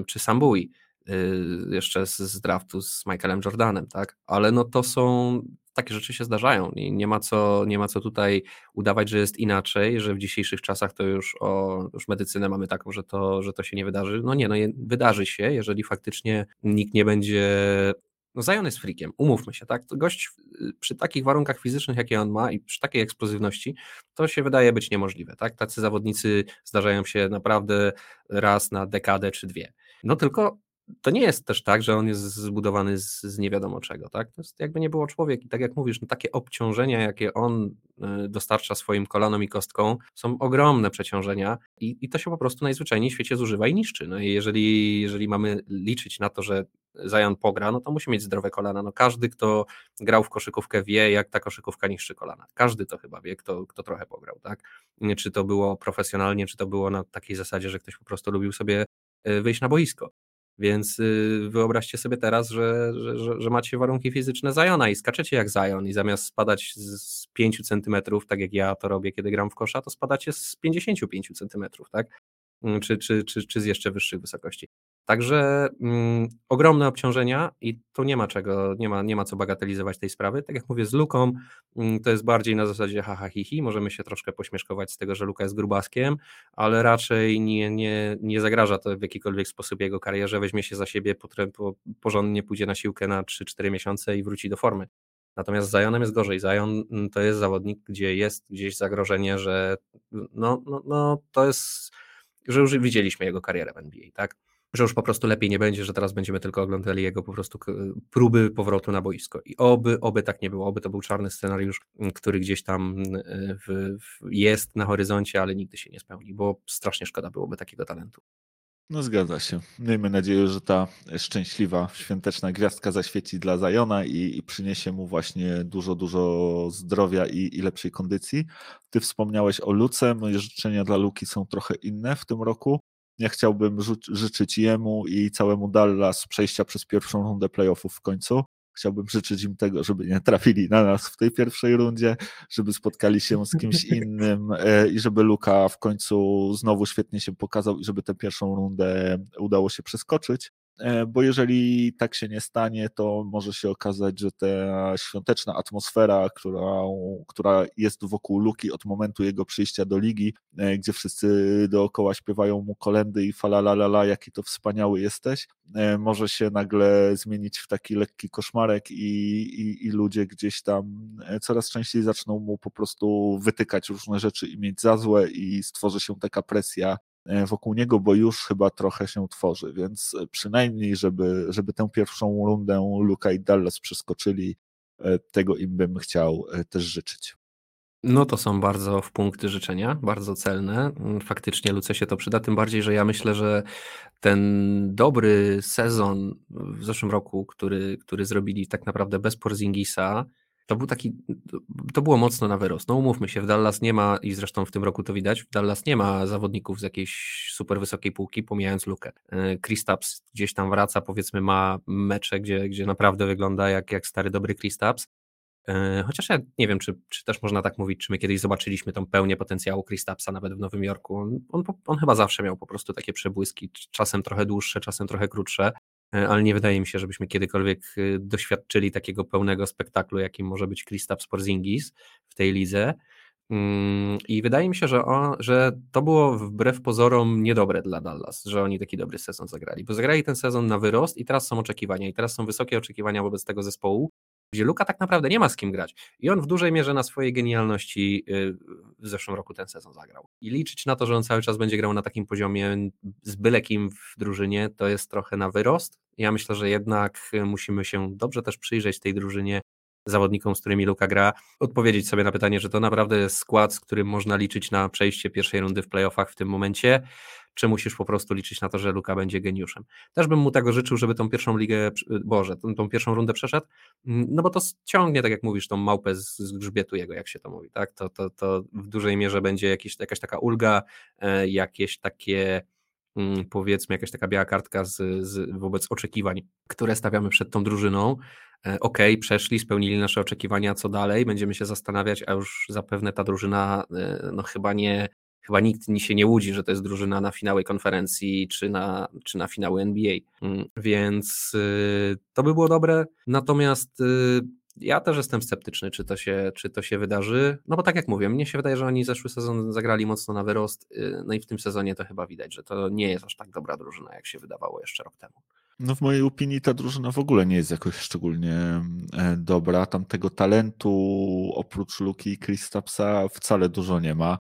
czy Sambui. Y, jeszcze z, z draftu z Michaelem Jordanem, tak? Ale no to są takie rzeczy się zdarzają i nie ma co, nie ma co tutaj udawać, że jest inaczej, że w dzisiejszych czasach to już o już medycynę mamy taką, że to, że to się nie wydarzy. No nie, no wydarzy się, jeżeli faktycznie nikt nie będzie no Zion jest freakiem, umówmy się, tak? Gość y, przy takich warunkach fizycznych, jakie on ma i przy takiej eksplozywności, to się wydaje być niemożliwe, tak? Tacy zawodnicy zdarzają się naprawdę raz na dekadę czy dwie. No tylko to nie jest też tak, że on jest zbudowany z, z nie wiadomo czego, tak? To jest jakby nie było człowiek i tak jak mówisz, no takie obciążenia, jakie on y, dostarcza swoim kolanom i kostką, są ogromne przeciążenia i, i to się po prostu najzwyczajniej w świecie zużywa i niszczy. No i jeżeli, jeżeli mamy liczyć na to, że Zajan pogra, no to musi mieć zdrowe kolana. No każdy, kto grał w koszykówkę wie, jak ta koszykówka niszczy kolana. Każdy to chyba wie, kto, kto trochę pograł, tak? Czy to było profesjonalnie, czy to było na takiej zasadzie, że ktoś po prostu lubił sobie wyjść na boisko. Więc y, wyobraźcie sobie teraz, że, że, że macie warunki fizyczne Zajona i skaczecie jak Zajon i zamiast spadać z 5 centymetrów, tak jak ja to robię, kiedy gram w kosza, to spadacie z 55 centymetrów, tak? Mm, czy, czy, czy, czy z jeszcze wyższych wysokości. Także mm, ogromne obciążenia i tu nie ma czego, nie ma, nie ma co bagatelizować tej sprawy. Tak jak mówię, z Luką mm, to jest bardziej na zasadzie haha hi, hi. możemy się troszkę pośmieszkować z tego, że Luka jest grubaskiem, ale raczej nie, nie, nie zagraża to w jakikolwiek sposób jego karierze, weźmie się za siebie, porządnie pójdzie na siłkę na 3-4 miesiące i wróci do formy. Natomiast z Zionem jest gorzej. Zion mm, to jest zawodnik, gdzie jest gdzieś zagrożenie, że no, no, no to jest, że już widzieliśmy jego karierę w NBA, tak? Że już po prostu lepiej nie będzie, że teraz będziemy tylko oglądali jego po prostu próby powrotu na boisko. I oby, oby tak nie było, oby to był czarny scenariusz, który gdzieś tam w, w jest na horyzoncie, ale nigdy się nie spełni, bo strasznie szkoda byłoby takiego talentu. No zgadza się. Miejmy nadzieję, że ta szczęśliwa, świąteczna gwiazdka zaświeci dla Zajona i, i przyniesie mu właśnie dużo, dużo zdrowia i, i, lepszej kondycji. Ty wspomniałeś o Luce, moje życzenia dla Luki są trochę inne w tym roku. Ja chciałbym życzyć jemu i całemu Dallas przejścia przez pierwszą rundę playoffów w końcu. Chciałbym życzyć im tego, żeby nie trafili na nas w tej pierwszej rundzie, żeby spotkali się z kimś innym e, i żeby Luka w końcu znowu świetnie się pokazał i żeby tę pierwszą rundę udało się przeskoczyć. E, bo jeżeli tak się nie stanie, to może się okazać, że ta świąteczna atmosfera, która, która jest wokół Luki od momentu jego przyjścia do ligi, e, gdzie wszyscy dookoła śpiewają mu kolendy i falalalala, jaki to wspaniały jesteś, e, może się nagle zmienić w taki lekki koszmarek i, i, i ludzie gdzieś tam coraz częściej zaczną mu po prostu wytykać różne rzeczy i mieć za złe i stworzy się taka presja wokół niego, bo już chyba trochę się tworzy, więc e, przynajmniej, żeby, żeby tę pierwszą rundę Luka i Dallas przeskoczyli, e, tego im bym chciał też życzyć. No to są bardzo w punkty życzenia, bardzo celne. Mm, faktycznie Luce się to przyda, tym bardziej, że ja myślę, że ten dobry sezon w zeszłym roku, który, który zrobili tak naprawdę bez Porzingisa, to był taki, to było mocno na wyrost. No umówmy się, w Dallas nie ma, i zresztą w tym roku to widać, w Dallas nie ma zawodników z jakiejś super wysokiej półki, pomijając lukę. E, Kristaps gdzieś tam wraca, powiedzmy ma mecze, gdzie, gdzie naprawdę wygląda jak, jak stary, dobry Kristaps. E, chociaż ja nie wiem, czy, czy też można tak mówić, czy my kiedyś zobaczyliśmy tą pełnię potencjału Kristapsa nawet w Nowym Jorku. On, on, on chyba zawsze miał po prostu takie przebłyski, czasem trochę dłuższe, czasem trochę krótsze. E, ale nie wydaje mi się, żebyśmy kiedykolwiek e, doświadczyli takiego pełnego spektaklu, jakim może być Kristaps Porzingis w tej lidze. Mm, I wydaje mi się, że, on, że to było wbrew pozorom niedobre dla Dallas, że oni taki dobry sezon zagrali, bo zagrali ten sezon na wyrost i teraz są oczekiwania, i teraz są wysokie oczekiwania wobec tego zespołu, gdzie Luka tak naprawdę nie ma z kim grać. I on w dużej mierze na swojej genialności y, w zeszłym roku ten sezon zagrał. I liczyć na to, że on cały czas będzie grał na takim poziomie z byle kim w drużynie, to jest trochę na wyrost. Ja myślę, że jednak musimy się dobrze też przyjrzeć tej drużynie, zawodnikom, z którymi Luka gra, odpowiedzieć sobie na pytanie, że to naprawdę jest skład, z którym można liczyć na przejście pierwszej rundy w playoffach w tym momencie, czy musisz po prostu liczyć na to, że Luka będzie geniuszem. Też bym mu tego życzył, żeby tą pierwszą ligę, Boże, tą, tą pierwszą rundę przeszedł, no bo to ciągnie, tak jak mówisz, tą małpę z, z grzbietu jego, jak się to mówi, tak? To, to, to w dużej mierze będzie jakiś, jakaś taka ulga, e, jakieś takie powiedzmy jakaś taka biała kartka z, z, wobec oczekiwań, które stawiamy przed tą drużyną. E, ok, przeszli, spełnili nasze oczekiwania, co dalej? Będziemy się zastanawiać, a już zapewne ta drużyna e, no chyba nie, chyba nikt się nie łudzi, że to jest drużyna na finały konferencji czy na, czy na finały NBA. Mm, więc y, to by było dobre. Natomiast y, ja też jestem sceptyczny, czy to, się, czy to się wydarzy. No bo tak jak mówię, mnie się wydaje, że oni zeszły sezon zagrali mocno na wyrost. Y, no i w tym sezonie to chyba widać, że to nie jest aż tak dobra drużyna, jak się wydawało jeszcze rok temu. No w mojej opinii ta drużyna w ogóle nie jest jakoś szczególnie e, dobra. Tam tego talentu oprócz Luki i Kristapsa wcale dużo nie ma.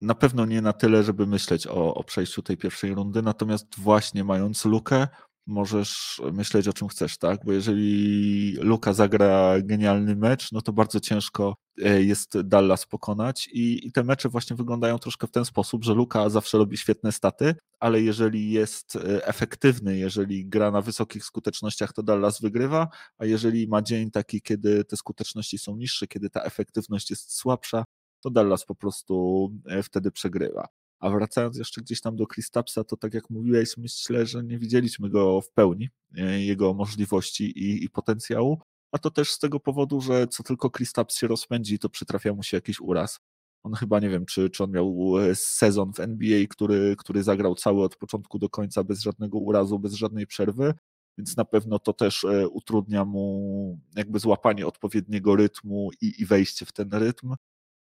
Na pewno nie na tyle, żeby myśleć o, o przejściu tej pierwszej rundy, natomiast właśnie mając lukę, możesz myśleć o czym chcesz, tak? Bo jeżeli Luka zagra genialny mecz, no to bardzo ciężko e, jest Dallas pokonać i, i te mecze właśnie wyglądają troszkę w ten sposób, że Luka zawsze robi świetne staty, ale jeżeli jest e, efektywny, jeżeli gra na wysokich skutecznościach, to Dallas wygrywa, a jeżeli ma dzień taki, kiedy te skuteczności są niższe, kiedy ta efektywność jest słabsza, to Dallas po prostu e, wtedy przegrywa. A wracając jeszcze gdzieś tam do Kristapsa, to tak jak mówiłeś, myślę, że nie widzieliśmy go w pełni, e, jego możliwości i, i potencjału, a to też z tego powodu, że co tylko Kristaps się rozpędzi, to przytrafia mu się jakiś uraz. On chyba nie wiem, czy, czy on miał e, sezon w NBA, który, który zagrał cały od początku do końca bez żadnego urazu, bez żadnej przerwy, więc na pewno to też e, utrudnia mu jakby złapanie odpowiedniego rytmu i, i wejście w ten rytm.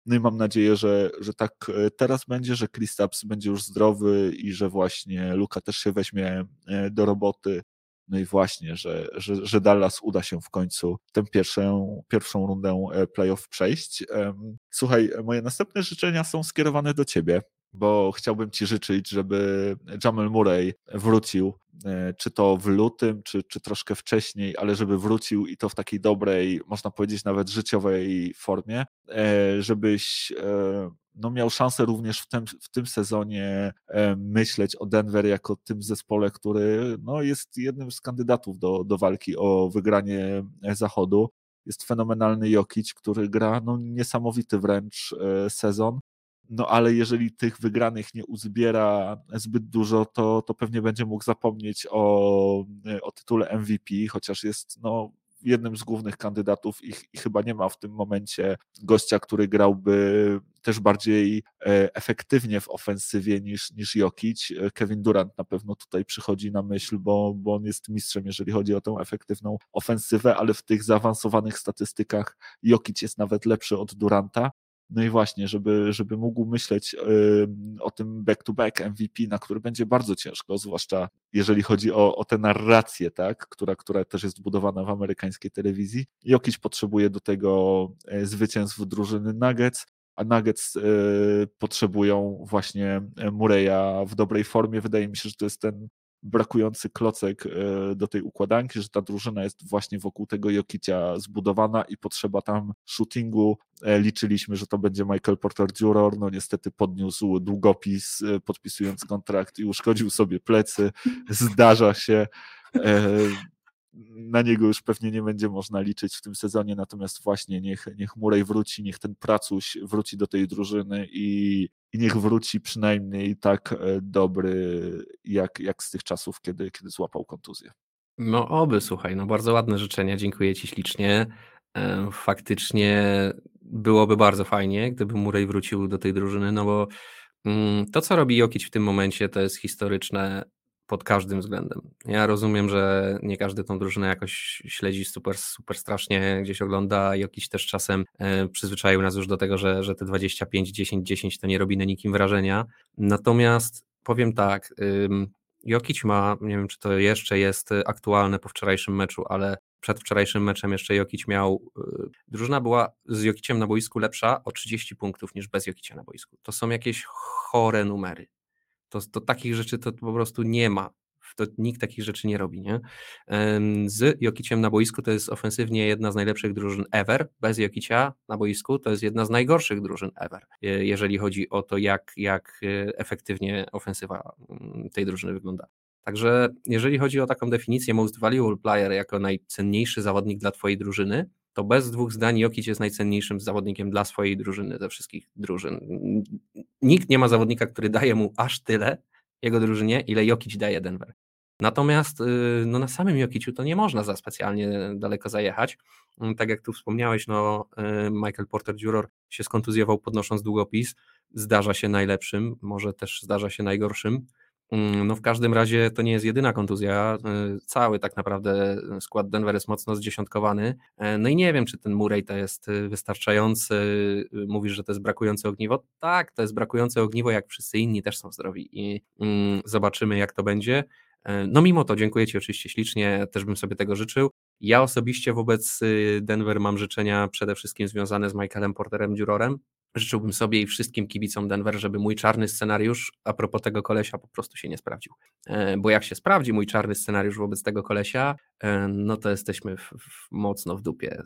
No i mam nadzieję, że, że tak e, teraz będzie, że Kristaps będzie już zdrowy i że właśnie Luka też się weźmie do roboty no i właśnie, że, że, że Dallas uda się w końcu tę pierwszą, pierwszą rundę e, playoff przejść. Słuchaj, moje następne życzenia są skierowane do ciebie, bo chciałbym ci życzyć, żeby Jamal Murray wrócił, e, czy to w lutym, czy, czy troszkę wcześniej, ale żeby wrócił i to w takiej dobrej, można powiedzieć nawet życiowej formie, e, żebyś no miał szansę również w tym, w tym sezonie e, myśleć o Denver jako tym zespole, który no, jest jednym z kandydatów do, do walki o wygranie e, zachodu. Jest fenomenalny Jokic, który gra no, niesamowity wręcz e, sezon. No ale jeżeli tych wygranych nie uzbiera zbyt dużo, to, to pewnie będzie mógł zapomnieć o, o tytule MVP, chociaż jest no, jednym z głównych kandydatów i, i chyba nie ma w tym momencie gościa, który grałby też bardziej e, efektywnie w ofensywie niż, niż Jokic. E, Kevin Durant na pewno tutaj przychodzi na myśl, bo, bo on jest mistrzem, jeżeli chodzi o tę efektywną ofensywę, ale w tych zaawansowanych statystykach Jokic jest nawet lepszy od Duranta. No i właśnie, żeby, żeby mógł myśleć o tym back-to-back MVP, na który będzie bardzo ciężko, zwłaszcza jeżeli chodzi o, o tę narrację, tak, która, która też jest budowana w amerykańskiej telewizji. Jokic potrzebuje do tego e, zwycięstw drużyny Nuggets, a Nuggets e, potrzebują właśnie Mureya w dobrej formie. Wydaje mi się, że to jest ten brakujący klocek e, do tej układanki, że ta drużyna jest właśnie wokół tego Jokicia zbudowana i potrzeba tam shootingu. E, liczyliśmy, że to będzie Michael Porter Jr., no niestety podniósł długopis e, podpisując kontrakt i uszkodził sobie plecy. Zdarza się na niego już pewnie nie będzie można liczyć w tym sezonie, natomiast właśnie niech, niech Murray wróci, niech ten pracuś wróci do tej drużyny i, i niech wróci przynajmniej tak e, dobry, jak, jak z tych czasów, kiedy, kiedy złapał kontuzję. No oby, słuchaj, no bardzo ładne życzenia, dziękuję Ci ślicznie. E, faktycznie byłoby bardzo fajnie, gdyby Murray wrócił do tej drużyny, no bo mm, to, co robi Jokic w tym momencie, to jest historyczne pod każdym względem. Ja rozumiem, że nie każdy tą drużynę jakoś śledzi super, super strasznie, gdzieś ogląda. Jakiś też czasem e, przyzwyczaił nas już do tego, że, że te 25, 10, 10 to nie robi na nikim wrażenia. Natomiast powiem tak, Jokic ma, nie wiem czy to jeszcze jest aktualne po wczorajszym meczu, ale przed wczorajszym meczem jeszcze Jokic miał, y, drużyna była z Jokiciem na boisku lepsza o 30 punktów niż bez Jokicia na boisku. To są jakieś chore numery. To, to takich rzeczy to po prostu nie ma. To nikt takich rzeczy nie robi, nie? Z Jokiciem na boisku to jest ofensywnie jedna z najlepszych drużyn ever. Bez Jokicia na boisku to jest jedna z najgorszych drużyn ever, jeżeli chodzi o to, jak, jak e, efektywnie ofensywa mm, tej drużyny wygląda. Także jeżeli chodzi o taką definicję most valuable player jako najcenniejszy zawodnik dla twojej drużyny, to bez dwóch zdań Jokic jest najcenniejszym zawodnikiem dla swojej drużyny, ze wszystkich drużyn. Nikt nie ma zawodnika, który daje mu aż tyle jego drużynie, ile Jokic daje Denver. Natomiast y, no na samym Jokiciu to nie można za specjalnie daleko zajechać. Tak jak tu wspomniałeś, no y, Michael Porter Jr. się skontuzjował podnosząc długopis. Zdarza się najlepszym, może też zdarza się najgorszym. Mm, no w każdym razie to nie jest jedyna kontuzja. Y, cały tak naprawdę skład Denver jest mocno zdziesiątkowany. E, no i nie wiem, czy ten Murray to jest y, wystarczający. Y, mówisz, że to jest brakujące ogniwo. Tak, to jest brakujące ogniwo, jak wszyscy inni też są zdrowi i mm, zobaczymy, jak to będzie. E, no mimo to dziękuję Ci oczywiście ślicznie, też bym sobie tego życzył. Ja osobiście wobec Denver mam życzenia przede wszystkim związane z Michaelem Porterem Jurorem. Życzyłbym sobie i wszystkim kibicom Denver, żeby mój czarny scenariusz a propos tego kolesia po prostu się nie sprawdził. E, bo jak się sprawdzi mój czarny scenariusz wobec tego kolesia, e, no to jesteśmy w, w, mocno w dupie.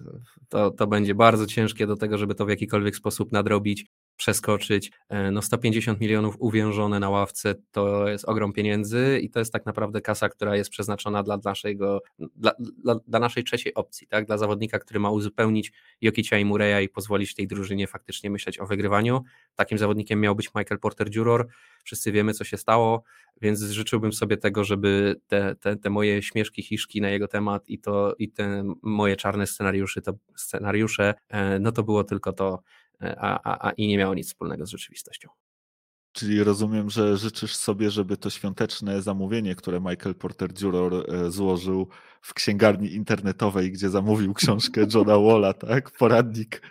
To, to będzie bardzo ciężkie do tego, żeby to w jakikolwiek sposób nadrobić. Przeskoczyć. E, no 150 milionów uwiężone na ławce to jest ogrom pieniędzy i to jest tak naprawdę kasa, która jest przeznaczona dla, naszego, dla, dla, dla naszej trzeciej opcji, tak? dla zawodnika, który ma uzupełnić Jokicia i Mureya i pozwolić tej drużynie faktycznie myśleć o wygrywaniu. Takim zawodnikiem miał być Michael Porter-Juror. Wszyscy wiemy, co się stało, więc życzyłbym sobie tego, żeby te, te, te moje śmieszki, hiszki na jego temat i, to, i te moje czarne scenariusze, to, scenariusze, e, no to było tylko to, a, a, a i nie miało nic wspólnego z rzeczywistością. Czyli rozumiem, że życzysz sobie, żeby to świąteczne zamówienie, które Michael Porter Juror e, złożył w księgarni internetowej, gdzie zamówił książkę Johna Walla, tak? Poradnik,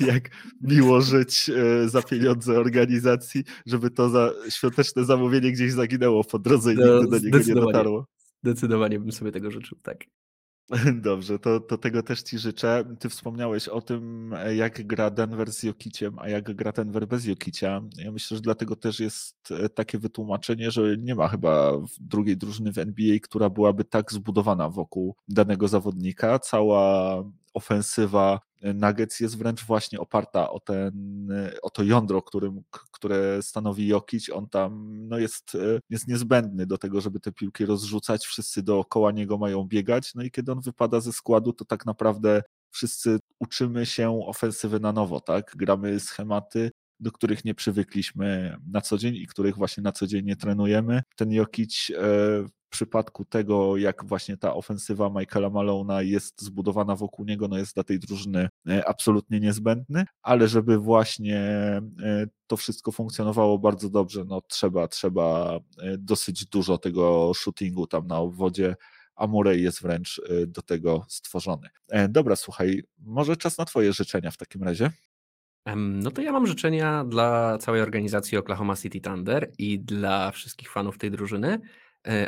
jak miło żyć e, za pieniądze organizacji, żeby to za świąteczne zamówienie gdzieś zaginęło po drodze i no, nigdy do niego nie dotarło. Zdecydowanie bym sobie tego życzył, tak. Dobrze, to, to tego też Ci życzę. Ty wspomniałeś o tym, jak gra Denver z Jokiciem, a jak gra Denver bez Jokicia. Ja myślę, że dlatego też jest e, takie wytłumaczenie, że nie ma chyba drugiej drużyny w NBA, która byłaby tak zbudowana wokół danego zawodnika. Cała ofensywa Nuggets jest wręcz właśnie oparta o, ten, o to jądro, którym, które stanowi Jokic. On tam no jest, jest niezbędny do tego, żeby te piłki rozrzucać. Wszyscy dookoła niego mają biegać. No i kiedy on wypada ze składu, to tak naprawdę wszyscy uczymy się ofensywy na nowo, tak? Gramy schematy, do których nie przywykliśmy na co dzień i których właśnie na co dzień nie trenujemy. Ten Jokic e, w przypadku tego, jak właśnie ta ofensywa Michaela Malona jest zbudowana wokół niego, no jest dla tej drużyny e, absolutnie niezbędny, ale żeby właśnie e, to wszystko funkcjonowało bardzo dobrze, no trzeba, trzeba dosyć dużo tego shootingu tam na obwodzie, a Murray jest wręcz do tego stworzony. Dobra, słuchaj, może czas na Twoje życzenia w takim razie? No to ja mam życzenia dla całej organizacji Oklahoma City Thunder i dla wszystkich fanów tej drużyny, e,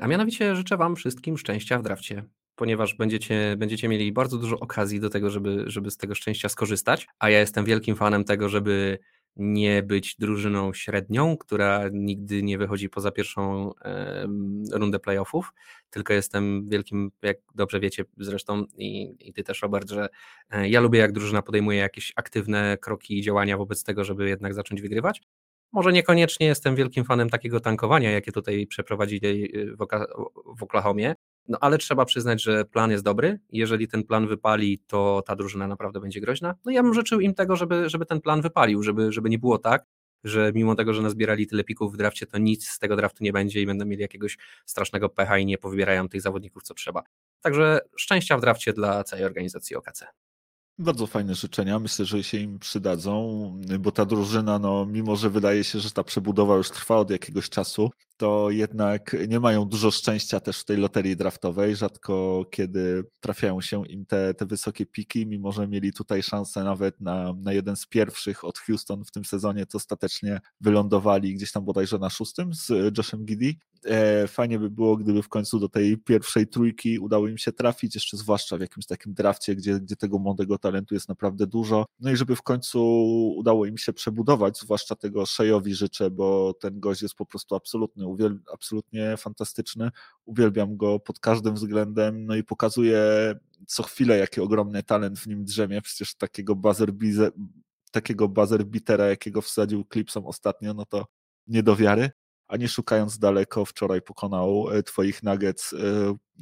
a mianowicie życzę Wam wszystkim szczęścia w drafcie, ponieważ będziecie, będziecie mieli bardzo dużo okazji do tego, żeby, żeby z tego szczęścia skorzystać, a ja jestem wielkim fanem tego, żeby nie być drużyną średnią, która nigdy nie wychodzi poza pierwszą rundę playoffów, tylko jestem wielkim, jak dobrze wiecie zresztą i, i ty też Robert, że e, ja lubię jak drużyna podejmuje jakieś aktywne kroki i działania wobec tego, żeby jednak zacząć wygrywać. Może niekoniecznie jestem wielkim fanem takiego tankowania, jakie tutaj przeprowadzili e, w, w Oklahomie, no ale trzeba przyznać, że plan jest dobry. Jeżeli ten plan wypali, to ta drużyna naprawdę będzie groźna. No ja bym życzył im tego, żeby, żeby ten plan wypalił, żeby, żeby nie było tak, że mimo tego, że nazbierali tyle pików w drafcie, to nic z tego draftu nie będzie i będą mieli jakiegoś strasznego pecha i nie powybierają tych zawodników, co trzeba. Także szczęścia w drafcie dla całej organizacji OKC. Bardzo fajne życzenia. Myślę, że się im przydadzą, bo ta drużyna, no, mimo że wydaje się, że ta przebudowa już trwa od jakiegoś czasu, to jednak nie mają dużo szczęścia też w tej loterii draftowej. Rzadko kiedy trafiają się im te, te wysokie piki, mimo że mieli tutaj szansę nawet na, na jeden z pierwszych od Houston w tym sezonie, to ostatecznie wylądowali gdzieś tam bodajże na szóstym z Joshem Giddy. E, fajnie by było, gdyby w końcu do tej pierwszej trójki udało im się trafić, jeszcze zwłaszcza w jakimś takim drafcie, gdzie, gdzie tego młodego talentu jest naprawdę dużo. No i żeby w końcu udało im się przebudować, zwłaszcza tego Shejowi życzę, bo ten gość jest po prostu absolutny uwiel- absolutnie fantastyczny. Uwielbiam go pod każdym względem, no i pokazuje co chwilę, jaki ogromny talent w nim drzemie. Przecież takiego buzzer, takiego buzzer bitera, jakiego wsadził Clipsom ostatnio, no to nie do wiary. A nie szukając daleko, wczoraj pokonał e, twoich Nuggets, e,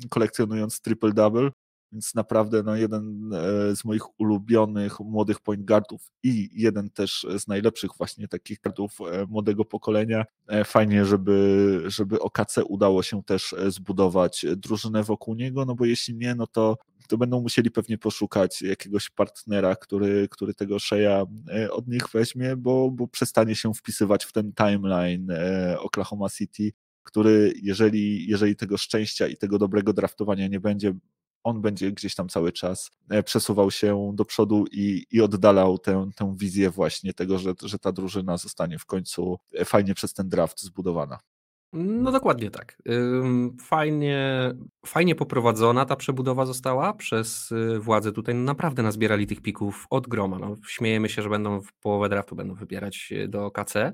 kolekcjonując triple-double. Więc naprawdę no, jeden e, z moich ulubionych młodych point guardów i jeden też z najlepszych właśnie takich guardów e, młodego pokolenia. E, fajnie, żeby, żeby OKC udało się też zbudować drużynę wokół niego, no bo jeśli nie, no to, to będą musieli pewnie poszukać jakiegoś partnera, który, który tego Sheja od nich weźmie, bo, bo przestanie się wpisywać w ten timeline Oklahoma City, który jeżeli, jeżeli tego szczęścia i tego dobrego draftowania nie będzie, on będzie gdzieś tam cały czas e, przesuwał się do przodu i, i oddalał tę, tę wizję właśnie tego, że, że ta drużyna zostanie w końcu e, fajnie przez ten draft zbudowana. No dokładnie tak. Fajnie, fajnie poprowadzona ta przebudowa została przez y, władze tutaj. Naprawdę nazbierali tych pików od groma. No, śmiejemy się, że będą w połowę draftu będą wybierać y, do KC.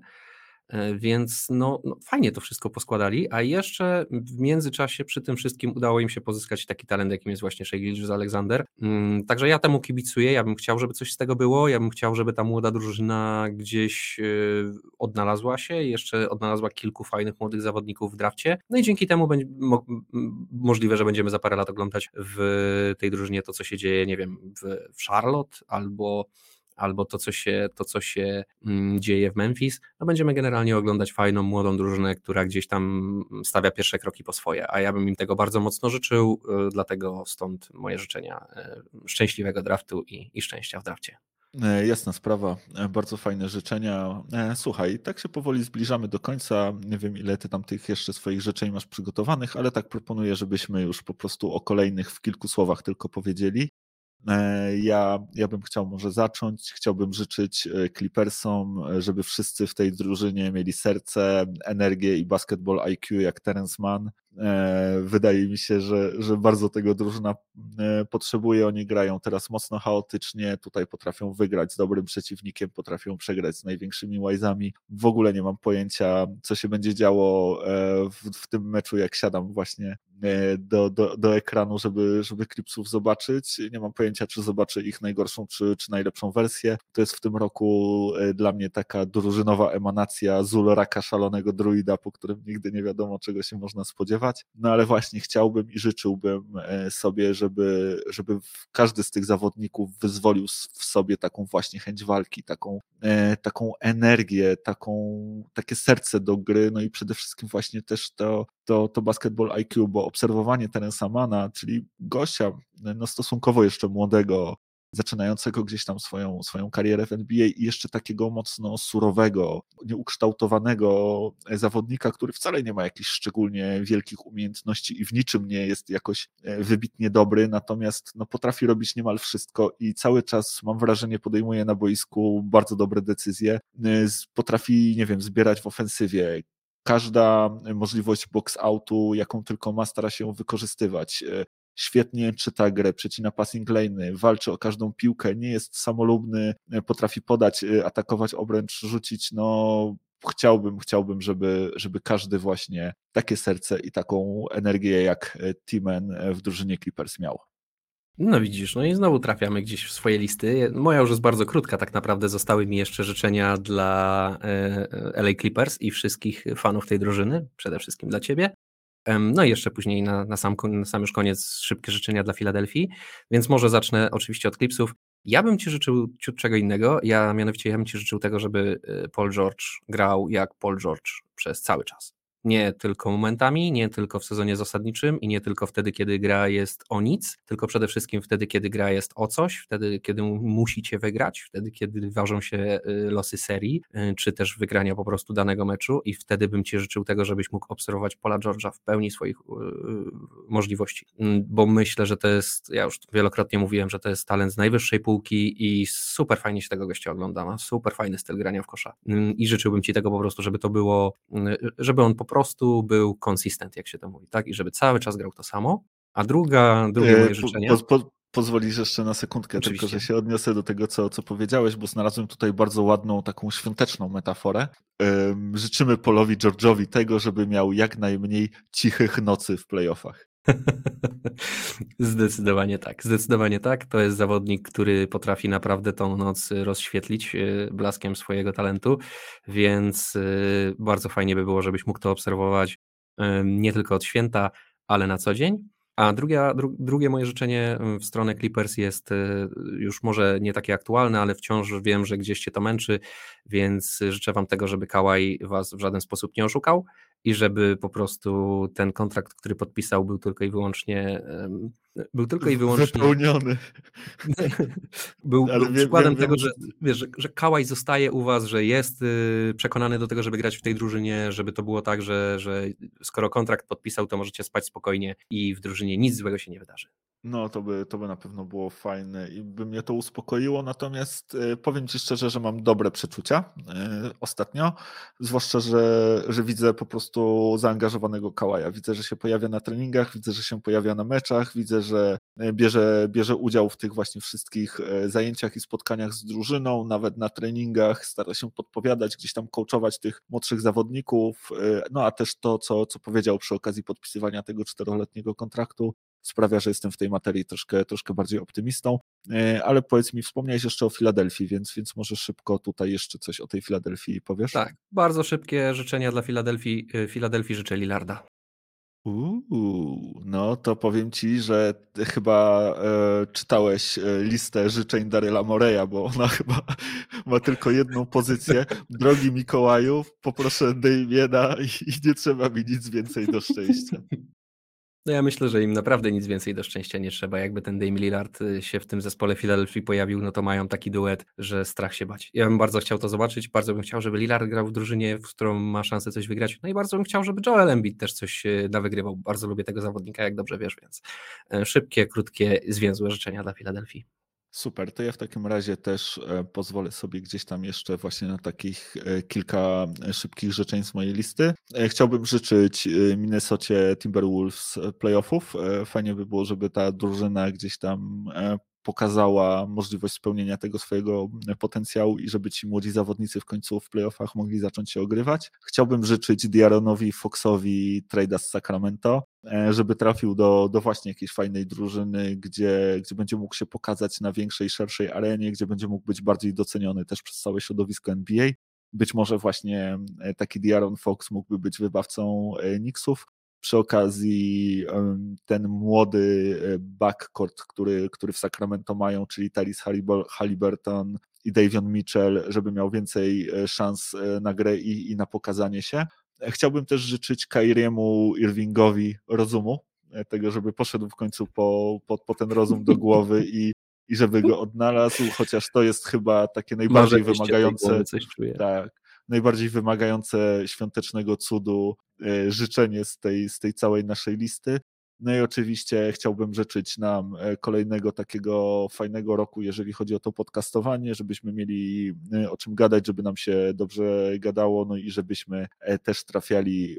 E, więc no, no, fajnie to wszystko poskładali, a jeszcze w międzyczasie przy tym wszystkim udało im się pozyskać taki talent, jakim jest właśnie Shea z Alexander. Mm, także ja temu kibicuję, ja bym chciał, żeby coś z tego było, ja bym chciał, żeby ta młoda drużyna gdzieś e, odnalazła się, jeszcze odnalazła kilku fajnych młodych zawodników w drafcie, no i dzięki temu będzie mo możliwe, że będziemy za parę lat oglądać w tej drużynie to, co się dzieje, nie wiem, w Charlotte albo albo to, co się, to, co się mm, dzieje w Memphis, no będziemy generalnie oglądać fajną, młodą drużynę, która gdzieś tam stawia pierwsze kroki po swoje, a ja bym im tego bardzo mocno życzył, y, dlatego stąd moje życzenia y, szczęśliwego draftu i, i szczęścia w drafcie. E, jasna sprawa, e, bardzo fajne życzenia. E, słuchaj, tak się powoli zbliżamy do końca. Nie wiem, ile ty tam tych jeszcze swoich życzeń masz przygotowanych, ale tak proponuję, żebyśmy już po prostu o kolejnych w kilku słowach tylko powiedzieli. E, ja, ja bym chciał może zacząć. Chciałbym życzyć e, Clippersom, e, żeby wszyscy w tej drużynie mieli serce, energię i basketball IQ jak Terence Mann. Wydaje mi się, że, że bardzo tego drużyna potrzebuje. Oni grają teraz mocno chaotycznie, tutaj potrafią wygrać z dobrym przeciwnikiem, potrafią przegrać z największymi łajzami. W ogóle nie mam pojęcia, co się będzie działo w, w tym meczu, jak siadam właśnie do, do, do ekranu, żeby, żeby Clipsów zobaczyć. Nie mam pojęcia, czy zobaczę ich najgorszą, czy, czy najlepszą wersję. To jest w tym roku e, dla mnie taka drużynowa emanacja Zuloraka szalonego druida, po którym nigdy nie wiadomo, czego się można spodziewać. No ale właśnie chciałbym i życzyłbym e, sobie, żeby, żeby każdy z tych zawodników wyzwolił w sobie taką właśnie chęć walki, taką, e, taką energię, taką, takie serce do gry, no i przede wszystkim właśnie też to, to, to basketball IQ, bo obserwowanie Terensa Mana, czyli gościa no stosunkowo jeszcze młodego, zaczynającego gdzieś tam swoją, swoją karierę w NBA i jeszcze takiego mocno surowego, nieukształtowanego zawodnika, który wcale nie ma jakichś szczególnie wielkich umiejętności i w niczym nie jest jakoś e, wybitnie dobry, natomiast no, potrafi robić niemal wszystko i cały czas mam wrażenie podejmuje na boisku bardzo dobre decyzje, e, potrafi, nie wiem, zbierać w ofensywie, każda możliwość box-outu, jaką tylko ma, stara się wykorzystywać. E, świetnie czyta grę, przecina passing lane'y, walczy o każdą piłkę, nie jest samolubny, e, potrafi podać, e, atakować obręcz, rzucić, no chciałbym, chciałbym, żeby, żeby każdy właśnie takie serce i taką energię jak Timen w drużynie Clippers miał. No widzisz, no i znowu trafiamy gdzieś w swoje listy. Moja już jest bardzo krótka, tak naprawdę zostały mi jeszcze życzenia dla e, LA Clippers i wszystkich fanów tej drużyny, przede wszystkim dla Ciebie. No i jeszcze później na, na, sam, na sam już koniec szybkie życzenia dla Filadelfii, więc może zacznę oczywiście od Clipsów. Ja bym Ci życzył ciut czego innego, ja mianowicie ja bym Ci życzył tego, żeby e, Paul George grał jak Paul George przez cały czas nie tylko momentami, nie tylko w sezonie zasadniczym i nie tylko wtedy, kiedy gra jest o nic, tylko przede wszystkim wtedy, kiedy gra jest o coś, wtedy, kiedy musicie wygrać, wtedy, kiedy ważą się y, losy serii, y, czy też wygrania po prostu danego meczu i wtedy bym Ci życzył tego, żebyś mógł obserwować Pola George'a w pełni swoich y, możliwości, mm, bo myślę, że to jest, ja już wielokrotnie mówiłem, że to jest talent z najwyższej półki i super fajnie się tego gościa ogląda, ma super fajny styl grania w kosza. Mm, i życzyłbym Ci tego po prostu, żeby to było, żeby on po prostu był konsystent, jak się to mówi, tak? I żeby cały czas grał to samo. A druga, drugie moje życzenie... Po, po, pozwolisz jeszcze na sekundkę, Oczywiście. tylko że się odniosę do tego, co, co powiedziałeś, bo znalazłem tutaj bardzo ładną, taką świąteczną metaforę. Życzymy Polowi George'owi tego, żeby miał jak najmniej cichych nocy w playoffach. Zdecydowanie tak, zdecydowanie tak. To jest zawodnik, który potrafi naprawdę tą noc rozświetlić e, blaskiem swojego talentu, więc e, bardzo fajnie by było, żebyś mógł to obserwować nie tylko od święta, ale na co dzień. A drugie, dru, drugie moje życzenie w stronę Clippers jest e, już może nie takie aktualne, ale wciąż wiem, że gdzieś cię to męczy, więc życzę wam tego, żeby Kałaj was w żaden sposób nie oszukał i żeby po prostu ten kontrakt, który podpisał, był tylko i wyłącznie był tylko i wyłącznie. Wypełniony. był, wiem, przykładem wiem, tego, wiem, że, wiesz, że, że Kałaj zostaje u was, że jest y, przekonany do tego, żeby grać w tej drużynie, żeby to było tak, że, że skoro kontrakt podpisał, to możecie spać spokojnie i w drużynie nic złego się nie wydarzy. No, to by, to by na pewno było fajne i by mnie to uspokoiło. Natomiast y, powiem Ci szczerze, że mam dobre przeczucia y, ostatnio. Zwłaszcza, że, że widzę po prostu prostu zaangażowanego Kałaja. Widzę, że się pojawia na treningach, widzę, że się pojawia na meczach, widzę, że e, bierze, bierze udział w tych właśnie wszystkich e, zajęciach i spotkaniach z drużyną, nawet na treningach, stara się podpowiadać, gdzieś tam coachować tych młodszych zawodników, no a też to, co, co powiedział przy okazji podpisywania tego czteroletniego kontraktu, sprawia, że jestem w tej materii troszkę, troszkę bardziej optymistą. E, ale powiedz mi, wspomniałeś jeszcze o Filadelfii, więc, więc może szybko tutaj jeszcze coś o tej Filadelfii powiesz? Tak, bardzo szybkie życzenia dla Filadelfii. E, Filadelfii życzę Lillarda. Uuu, no to powiem ci, że chyba e, czytałeś e, listę życzeń Daryla Moreya, bo ona chyba ma tylko jedną pozycję. Drogi Mikołaju, poproszę Damiena i, i nie trzeba mi nic więcej do szczęścia. No ja myślę, że im naprawdę nic więcej do szczęścia nie trzeba. Jakby ten Dame Lillard y, się w tym zespole Philadelphia pojawił, no to mają taki duet, że strach się bać. Ja bym bardzo chciał to zobaczyć, bardzo bym chciał, żeby Lillard grał w drużynie, w którą ma szansę coś wygrać. No i bardzo bym chciał, żeby Joel Embiid też coś y, nawygrywał. Bardzo lubię tego zawodnika, jak dobrze wiesz, więc y, szybkie, krótkie, zwięzłe życzenia dla Filadelfii. Super, to ja w takim razie też e, pozwolę sobie gdzieś tam jeszcze właśnie na takich e, kilka e, szybkich życzeń z mojej listy. Chciałbym życzyć Minnesocie Timberwolves playoffów. Fajnie by było, żeby ta drużyna gdzieś tam pokazała możliwość spełnienia tego swojego potencjału i żeby ci młodzi zawodnicy w końcu w playoffach mogli zacząć się ogrywać. Chciałbym życzyć Diaronowi Foxowi trada z Sacramento, e, żeby trafił do, do właśnie jakiejś fajnej drużyny, gdzie, gdzie będzie mógł się pokazać na większej, szerszej arenie, gdzie będzie mógł być bardziej doceniony też przez całe środowisko NBA. Być może właśnie e, taki Diaron Fox mógłby być wybawcą e, Knicksów, przy okazji ten młody e, backcourt, który, który w Sacramento mają, czyli Talis Halliburton i Davion Mitchell, żeby miał więcej e, szans e, na grę i, i na pokazanie się. Chciałbym też życzyć Kairiemu Irvingowi rozumu, tego, żeby poszedł w końcu po, po, po ten rozum do głowy i, i żeby go odnalazł, chociaż to jest chyba takie najbardziej wymagające. Coś czuję. Tak, najbardziej wymagające świątecznego cudu e, życzenie z tej, z tej całej naszej listy. No i oczywiście chciałbym życzyć nam e, kolejnego takiego fajnego roku, jeżeli chodzi o to podcastowanie, żebyśmy mieli e, o czym gadać, żeby nam się dobrze gadało, no i żebyśmy też trafiali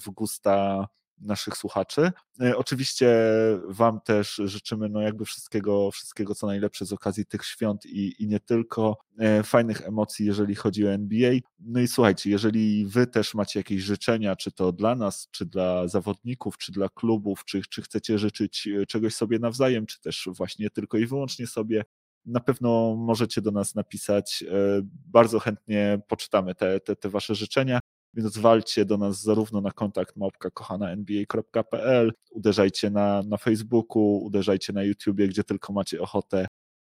w gusta naszych słuchaczy. E, oczywiście Wam też życzymy no jakby wszystkiego, wszystkiego co najlepsze z okazji tych świąt i, i nie tylko. E, fajnych emocji, jeżeli chodzi o NBA. No i słuchajcie, jeżeli Wy też macie jakieś życzenia, czy to dla nas, czy dla zawodników, czy dla klubów, czy, czy chcecie życzyć e, czegoś sobie nawzajem, czy też właśnie tylko i wyłącznie sobie, na pewno możecie do nas napisać. Bardzo chętnie poczytamy te, te, te Wasze życzenia. Więc walcie do nas zarówno na kontakt małpka kochana.nba.pl, uderzajcie na, na Facebooku, uderzajcie na YouTubie, gdzie tylko macie ochotę,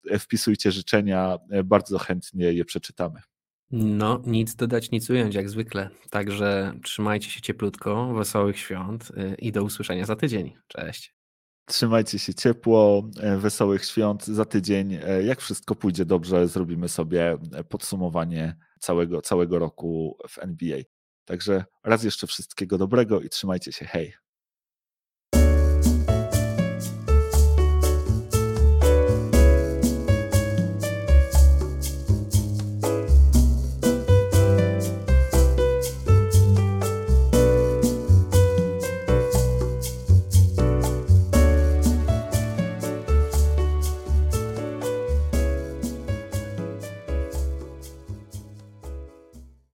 e, wpisujcie życzenia, e, bardzo chętnie je przeczytamy. No, nic dodać, nic ująć, jak zwykle. Także trzymajcie się cieplutko, wesołych świąt e, i do usłyszenia za tydzień. Cześć. Trzymajcie się ciepło, wesołych świąt za tydzień. Jak wszystko pójdzie dobrze, zrobimy sobie podsumowanie całego, całego roku w NBA. Także raz jeszcze wszystkiego dobrego i trzymajcie się. Hej.